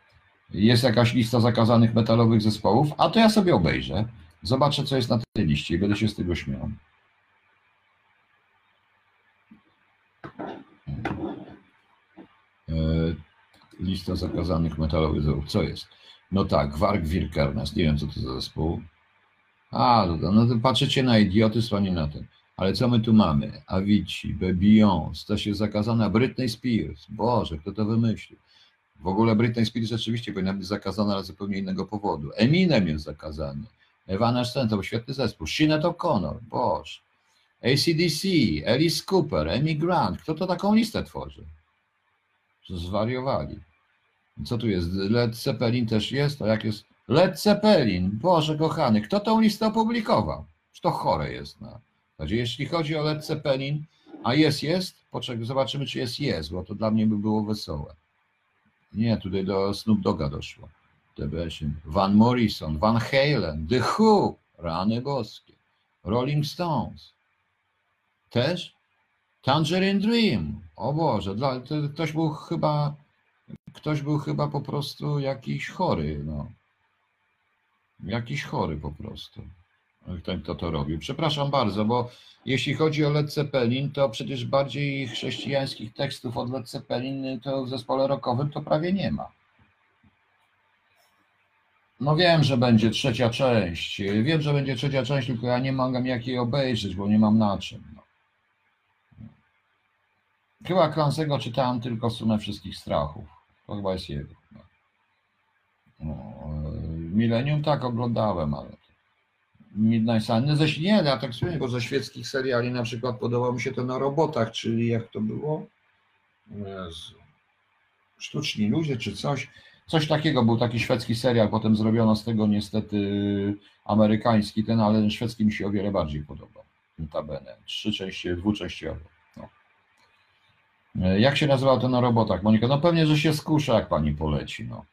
jest jakaś lista zakazanych metalowych zespołów, a to ja sobie obejrzę, zobaczę, co jest na tej liście i będę się z tego śmiał. E, lista zakazanych metalowych zespołów. Co jest? No tak, Warg Wirkernes. Nie wiem, co to za zespół. A, no, to patrzycie na idiotyzm, a nie na ten. Ale co my tu mamy? Avicii, Beyoncé, to się zakazana Britney Spears. Boże, kto to wymyślił? W ogóle Britney Spears rzeczywiście powinna być zakazana, ale z zupełnie innego powodu. Eminem jest zakazany. Evanescence to był świetny zespół. Sinead O'Connor, Boże. ACDC, Alice Cooper, Amy Grant. Kto to taką listę tworzy? Zwariowali. Co tu jest? Led Zeppelin też jest? A jak jest? Led Zeppelin, Boże kochany, kto tą listę opublikował? Czy to chore jest. No. Jeśli chodzi o Led Zeppelin, a jest, jest, poczekaj, zobaczymy, czy jest, jest, bo to dla mnie by było wesołe. Nie, tutaj do Snoop Doga doszło. Van Morrison, Van Halen, The Who, Rany Boskie, Rolling Stones. Też? Tangerine Dream. O Boże, dla, to, ktoś był chyba ktoś był chyba po prostu jakiś chory, no. Jakiś chory po prostu ten, kto to robił. Przepraszam bardzo, bo jeśli chodzi o Led Zeppelin, to przecież bardziej chrześcijańskich tekstów od Led Zeppelin to w zespole rockowym to prawie nie ma. No wiem, że będzie trzecia część. Wiem, że będzie trzecia część, tylko ja nie mogę jakiej obejrzeć, bo nie mam na czym. No. Chyba Clansego czytałem tylko sumę wszystkich strachów. To chyba jest jego. No. No, Millennium tak oglądałem, ale Midnight Sun. No nie, ja tak sobie, bo ze świeckich seriali na przykład podoba mi się to na robotach, czyli jak to było? Jezu. Sztuczni ludzie czy coś. Coś takiego, był taki szwedzki serial, potem zrobiono z tego niestety amerykański ten, ale ten szwedzki mi się o wiele bardziej podoba. Notabene. Trzy części, dwuczęściowo. No. Jak się nazywa to na robotach, Monika? No pewnie, że się skusza, jak pani poleci, no.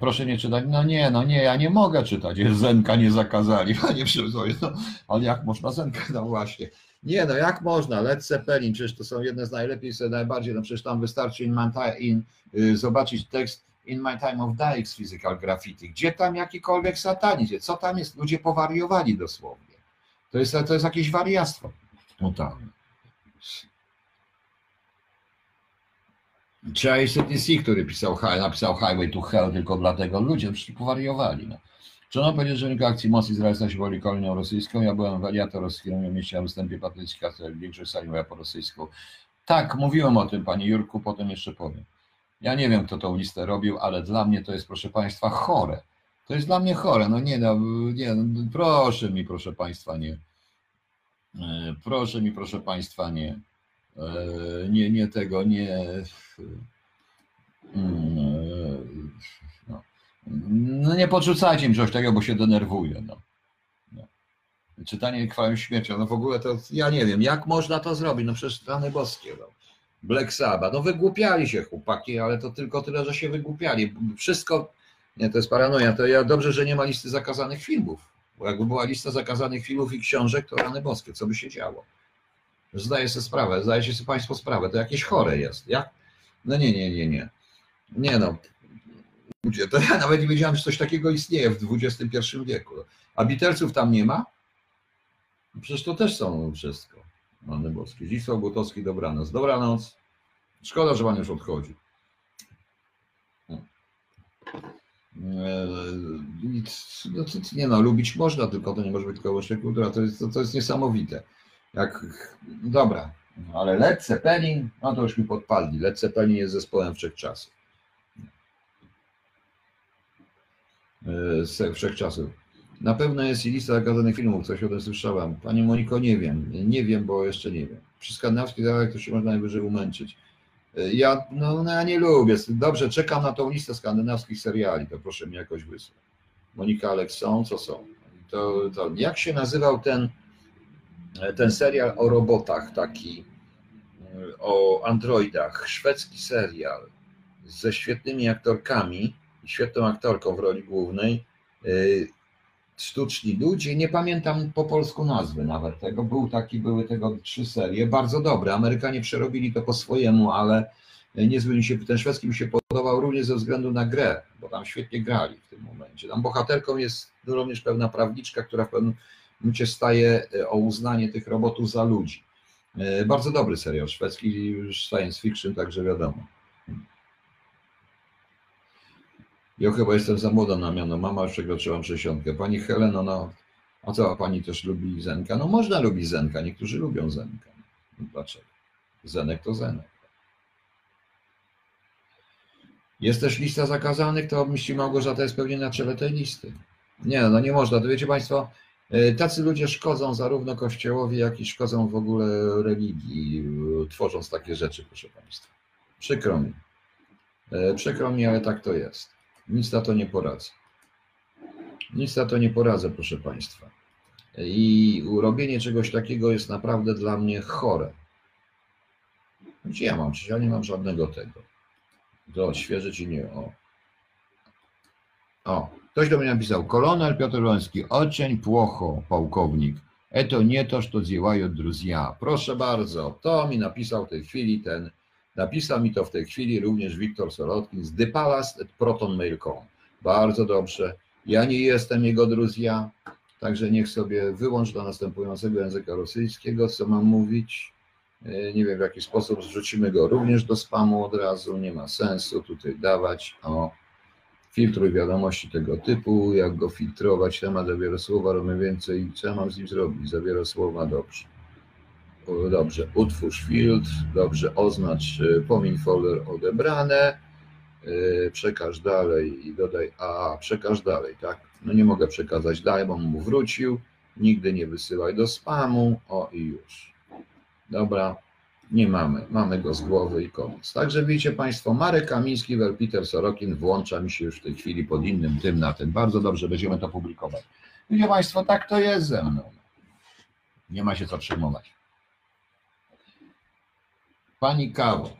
Proszę nie czytać. No nie, no nie, ja nie mogę czytać. Zenka nie zakazali, panie przewodniczący. No, ale jak można Zenka? No właśnie. Nie, no jak można? Led Zeppelin, przecież to są jedne z najlepiej, najbardziej, no przecież tam wystarczy in, in, y, zobaczyć tekst In My Time of Dykes Physical Graffiti. Gdzie tam jakikolwiek satanizm? Co tam jest? Ludzie powariowali dosłownie. To jest, to jest jakieś wariactwo totalne. ICTC, który pisał, napisał Highway to Hell tylko dlatego, ludzie przecież powariowali. No. Trzeba powiedzieć, że wyniku akcji mocy Izraela się woli kolonią rosyjską. Ja byłem w mieście na występie Patrycka, większość sali była po rosyjsku. Tak, mówiłem o tym, panie Jurku, potem jeszcze powiem. Ja nie wiem, kto tą listę robił, ale dla mnie to jest, proszę państwa, chore. To jest dla mnie chore. No nie, no, nie, no, proszę mi, proszę państwa, nie. E, proszę mi, proszę państwa, nie. E, nie, nie tego, nie. Mm, no. no nie podrzucajcie mi czegoś takiego, bo się denerwuję. No. no. Czytanie chwałą śmiercią, no w ogóle to ja nie wiem, jak można to zrobić, no przecież strony boskie. No. Black Sabbath, no wygłupiali się chłopaki, ale to tylko tyle, że się wygłupiali. Wszystko, nie, to jest paranoja, to ja dobrze, że nie ma listy zakazanych filmów, bo jakby była lista zakazanych filmów i książek, to rany boskie, co by się działo? Zdaję sobie sprawę, zdajecie sobie Państwo sprawę, to jakieś chore jest. Jak? No nie, nie, nie, nie. Nie no. Ludzie, to ja nawet nie wiedziałem, że coś takiego istnieje w XXI wieku. A Beatlesów tam nie ma? Przecież to też są wszystko. Rany boskie. Zdzisław Butowski, dobranoc. Dobranoc. Szkoda, że Pan już odchodzi. Eee, no, nie no, lubić można, tylko to nie może być wyłącznie kultura. To jest, to, to jest niesamowite. Jak, dobra, ale Led Zeppelin, no to już mi podpali. Led Zeppelin jest zespołem wszechczasów. Eee, wszechczasów. Na pewno jest i lista zakazanych filmów, coś o tym słyszałam. Pani Moniko, nie wiem. Nie wiem, bo jeszcze nie wiem. Przy skandynawskich dialogach to się można najwyżej umęczyć. Eee, ja, no, no, ja nie lubię. Dobrze, czekam na tą listę skandynawskich seriali, to proszę mi jakoś wysłać. Monika Alex są, co są. To, to, jak się nazywał ten ten serial o robotach, taki e, o androidach, szwedzki serial ze świetnymi aktorkami, świetną aktorką w roli głównej, e, sztuczni ludzie, nie pamiętam po polsku nazwy nawet tego, był taki, były tego trzy serie, bardzo dobre, Amerykanie przerobili to po swojemu, ale niezły mi się, ten szwedzki mi się podobał również ze względu na grę, bo tam świetnie grali w tym momencie. Tam bohaterką jest również pewna prawniczka, która w pewnym cię staje e, o uznanie tych robotów za ludzi. E, bardzo dobry serial szwedzki, już science fiction, także wiadomo. Ja chyba jestem za młoda na miano. Mama już przekroczyłam 60. Pani Heleno, no, a co, a pani też lubi Zenka? No można lubić Zenka, niektórzy lubią Zenka. No, dlaczego? Zenek to Zenek. Jest też lista zakazanych, to myśli Małgorzata jest pewnie na czele tej listy. Nie, no nie można. To wiecie Państwo, tacy ludzie szkodzą zarówno Kościołowi, jak i szkodzą w ogóle religii, tworząc takie rzeczy, proszę Państwa. Przykro mi. E, przykro mi, ale tak to jest. Nic na to nie poradzę. Nic na to nie poradzę, proszę Państwa. I robienie czegoś takiego jest naprawdę dla mnie chore. Gdzie ja mam? Czy ja nie mam żadnego tego? To odświeżyć nie. O. O, Ktoś do mnie napisał, kolonel Piotr Łąski, oczeń płocho, pułkownik. Eto nie toż to zjełają druzja. Proszę bardzo, to mi napisał w tej chwili ten, napisał mi to w tej chwili również Wiktor Solotkin z dypalast.protonmail.com. Bardzo dobrze. Ja nie jestem jego druzja, także niech sobie wyłącz do następującego języka rosyjskiego, co mam mówić. E, nie wiem w jaki sposób, zrzucimy go również do spamu od razu, nie ma sensu tutaj dawać. O, filtruj wiadomości tego typu, jak go filtrować, temat zawiera słowa, robię więcej, co ja mam z nim zrobić, zawiera słowa, dobrze. Dobrze, utwórz filtr, dobrze, oznacz, e, pomiń folder odebrane, e, przekaż dalej i dodaj, a, przekaż dalej, tak? No nie mogę przekazać dalej, bo mu wrócił, nigdy nie wysyłaj do spamu, o i już. Dobra, Nie mamy. Mamy go z głowy i koniec. Także widzicie Państwo, Marek Kamiński, Peter Sorokin włącza mi się już w tej chwili pod innym tym na tym. Bardzo dobrze, będziemy to publikować. Widzicie Państwo, tak to jest ze mną. Nie ma się co przejmować. Pani Kawo,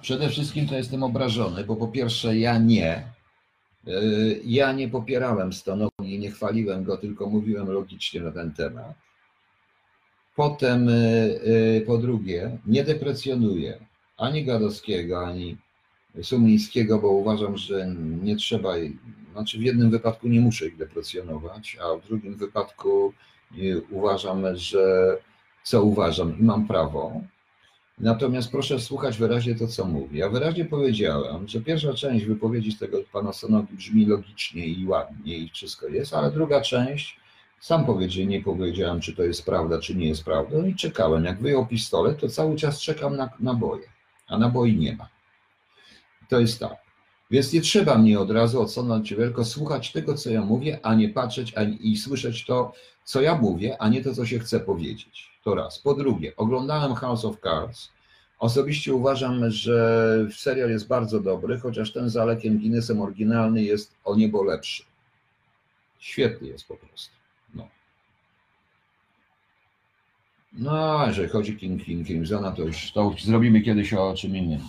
przede wszystkim to jestem obrażony, bo po pierwsze ja nie, yy, ja nie popierałem Stanowi, nie chwaliłem go, tylko mówiłem logicznie na ten temat. Potem yy, yy, po drugie, nie deprecjonuję ani Gadowskiego, ani Sumińskiego, bo uważam, że nie trzeba, znaczy w jednym wypadku nie muszę ich deprecjonować, a w drugim wypadku uważam, że co uważam i mam prawo, Natomiast proszę słuchać wyraźnie to, co mówię. Ja wyraźnie powiedziałem, że pierwsza część wypowiedzi z tego pana Sonogi brzmi logicznie i ładnie i wszystko jest, ale druga część, sam powiedziałem, nie powiedziałem, czy to jest prawda, czy nie jest prawda. No i czekałem. Jak wyjął pistolet, to cały czas czekam na naboje, a naboi nie ma. To jest tak. Więc nie trzeba mnie od razu odsunąć tylko słuchać tego, co ja mówię, a nie patrzeć i słyszeć to, co ja mówię, a nie to, co się chce powiedzieć. To raz. Po drugie, oglądałem House of Cards. Osobiście uważam, że serial jest bardzo dobry, chociaż ten z Alekiem Guinnessem oryginalny jest o niebo lepszy. Świetny jest po prostu. No. No, jeżeli chodzi King, King, Crimsona, to już, to zrobimy kiedyś o czym innym.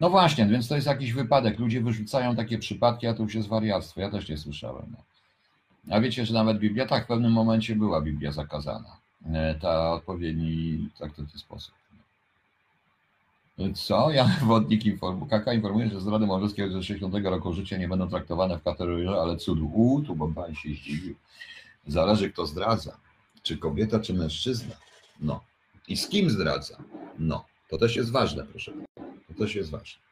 No. właśnie, więc to jest jakiś wypadek. Ludzie wyrzucają takie przypadki, a to już jest wariactwo. Ja też nie słyszałem. No. A wiecie, że nawet Biblia, tak, w pewnym momencie była Biblia zakazana. E, ta odpowiedni, tak w ten sposób. Co? Ja wodnik inform... KK informuje, że zdrady małżeńskie ze 60 roku życia nie będą traktowane w kategorii, ale cudu. U, tu bo pan się zdziwił. Zależy kto zdradza. Czy kobieta, czy mężczyzna. No. I z kim zdradza? No. To też jest ważne, proszę. To też jest ważne.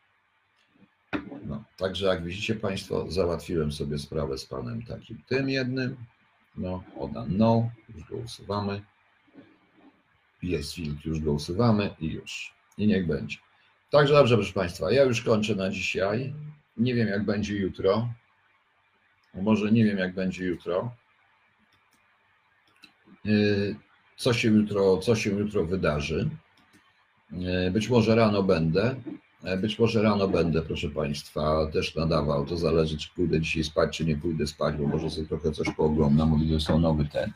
No, także jak widzicie Państwo, załatwiłem sobie sprawę z panem takim tym jednym. No, oda no, już go usuwamy. Jest filtr, już go usuwamy i już. I niech będzie. Także dobrze, proszę Państwa, ja już kończę na dzisiaj. Nie wiem, jak będzie jutro. Może nie wiem, jak będzie jutro. Yy, co się jutro, co się jutro wydarzy. Yy, być może rano będę. E, być może rano będę, proszę Państwa, też nadawał. To zależy, czy pójdę dzisiaj spać, czy nie pójdę spać, bo może sobie trochę coś pooglądam, bo widzę, są nowy ten.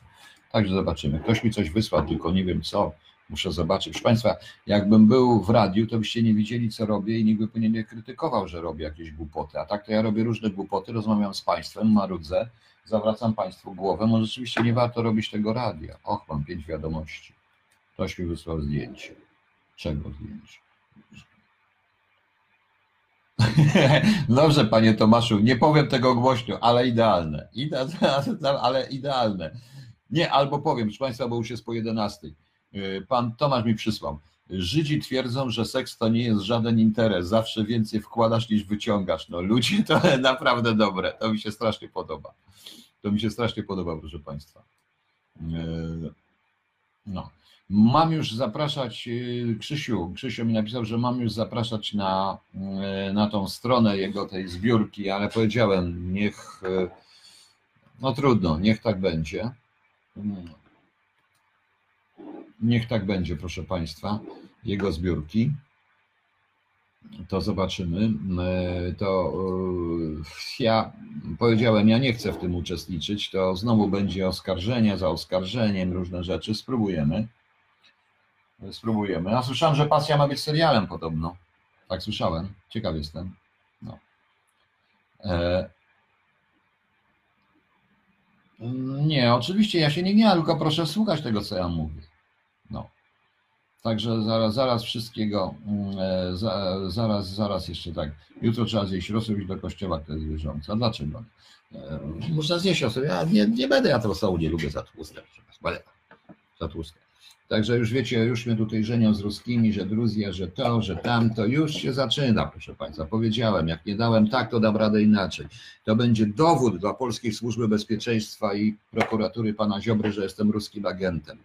Także zobaczymy. Ktoś mi coś wysłał, tylko nie wiem co. Muszę zobaczyć. Proszę Państwa, jakbym był w radiu, to byście nie widzieli, co robię i nikt by mnie nie krytykował, że robię jakieś głupoty. A tak to ja robię różne głupoty, rozmawiam z Państwem, marudzę, zawracam Państwu głowę. Może rzeczywiście nie warto robić tego radia. Och, mam pięć wiadomości. Ktoś mi wysłał zdjęcie. Czego zdjęcie? Dobrze, panie Tomaszu, nie powiem tego głośno, ale idealne. Ide ale idealne. Nie, albo powiem, proszę Państwa, bo już jest po 11. Y, pan Tomasz mi przysłał. Żydzi twierdzą, że seks to nie jest żaden interes, zawsze więcej wkładasz niż wyciągasz. No ludzie to naprawdę dobre, to mi się strasznie podoba. To mi się strasznie podoba, proszę Państwa. Y, no. Mam już zapraszać, y, Krzysiu, Krzysiu mi napisał, że mam już zapraszać na, na tą stronę jego tej zbiórki, ale powiedziałem, niech, no trudno, niech tak będzie. Niech tak będzie, proszę Państwa, jego zbiórki. To zobaczymy. To ja powiedziałem, ja nie chcę w tym uczestniczyć. To znowu będzie oskarżenie za oskarżeniem, różne rzeczy. Spróbujemy. Spróbujemy. A słyszałem, że pasja ma być serialem podobno. Tak słyszałem. Ciekaw jestem. No. E... Nie, oczywiście ja się nie gniewam, tylko proszę słuchać tego, co ja mówię. Także zaraz, zaraz wszystkiego, mm, e, za, zaraz, zaraz jeszcze tak. Jutro trzeba zjeść rosół do kościoła, to jest wierzące. A dlaczego? E, można zjeść rosół. Ja nie, nie będę ja tego nie lubię za tłuste. Za tłuste. Także już wiecie, już mnie tutaj żenią z ruskimi, że Gruzja, że to, że tamto, już się zaczyna, proszę Państwa. Powiedziałem, jak nie dałem tak, to dam radę inaczej. To będzie dowód dla Polskiej Służby Bezpieczeństwa i prokuratury pana Ziobry, że jestem ruskim agentem.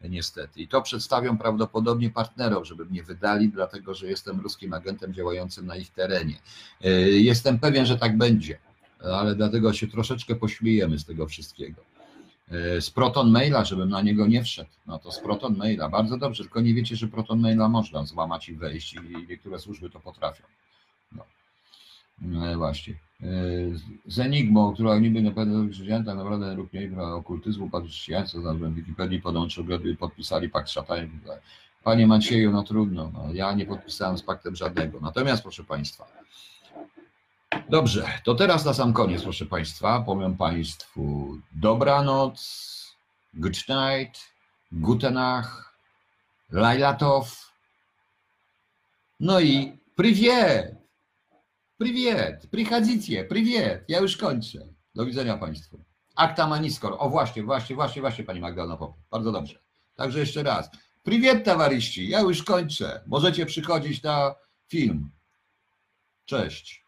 Niestety. I to przedstawią prawdopodobnie partnerom, żeby mnie wydali, dlatego że jestem ruskim agentem działającym na ich terenie. E, jestem pewien, że tak będzie, ale dlatego się troszeczkę pośmiejemy z tego wszystkiego. e, z Proton Maila, żebym na niego nie wszedł. No to z Proton Maila. Bardzo dobrze, tylko nie wiecie, że Proton Maila można złamać i wejść i niektóre służby to potrafią. No. No właśnie. E, Z Enigmą, która niby na pewno chrześcijan, tak naprawdę dla okultyzmu, padł chrześcijaństwo, znalazłem w Wikipedii, podłączył, podpisali pakt szatanie. Panie Macieju, no trudno, no, ja nie podpisałem z paktem żadnego. Natomiast, proszę Państwa, dobrze, to teraz na sam koniec, proszę Państwa, powiem Państwu dobranoc, good night, gute Nacht, Lajlatow, no i priwiet, priwiet, prichodzicie, priwiet, ja już kończę. Do widzenia Państwu. Akta Maniskor, o właśnie, właśnie, właśnie, właśnie Pani Magdalena Pop, bardzo dobrze. Także jeszcze raz. Priwiet, towarzyści, ja już kończę. Możecie przychodzić na film. Cześć.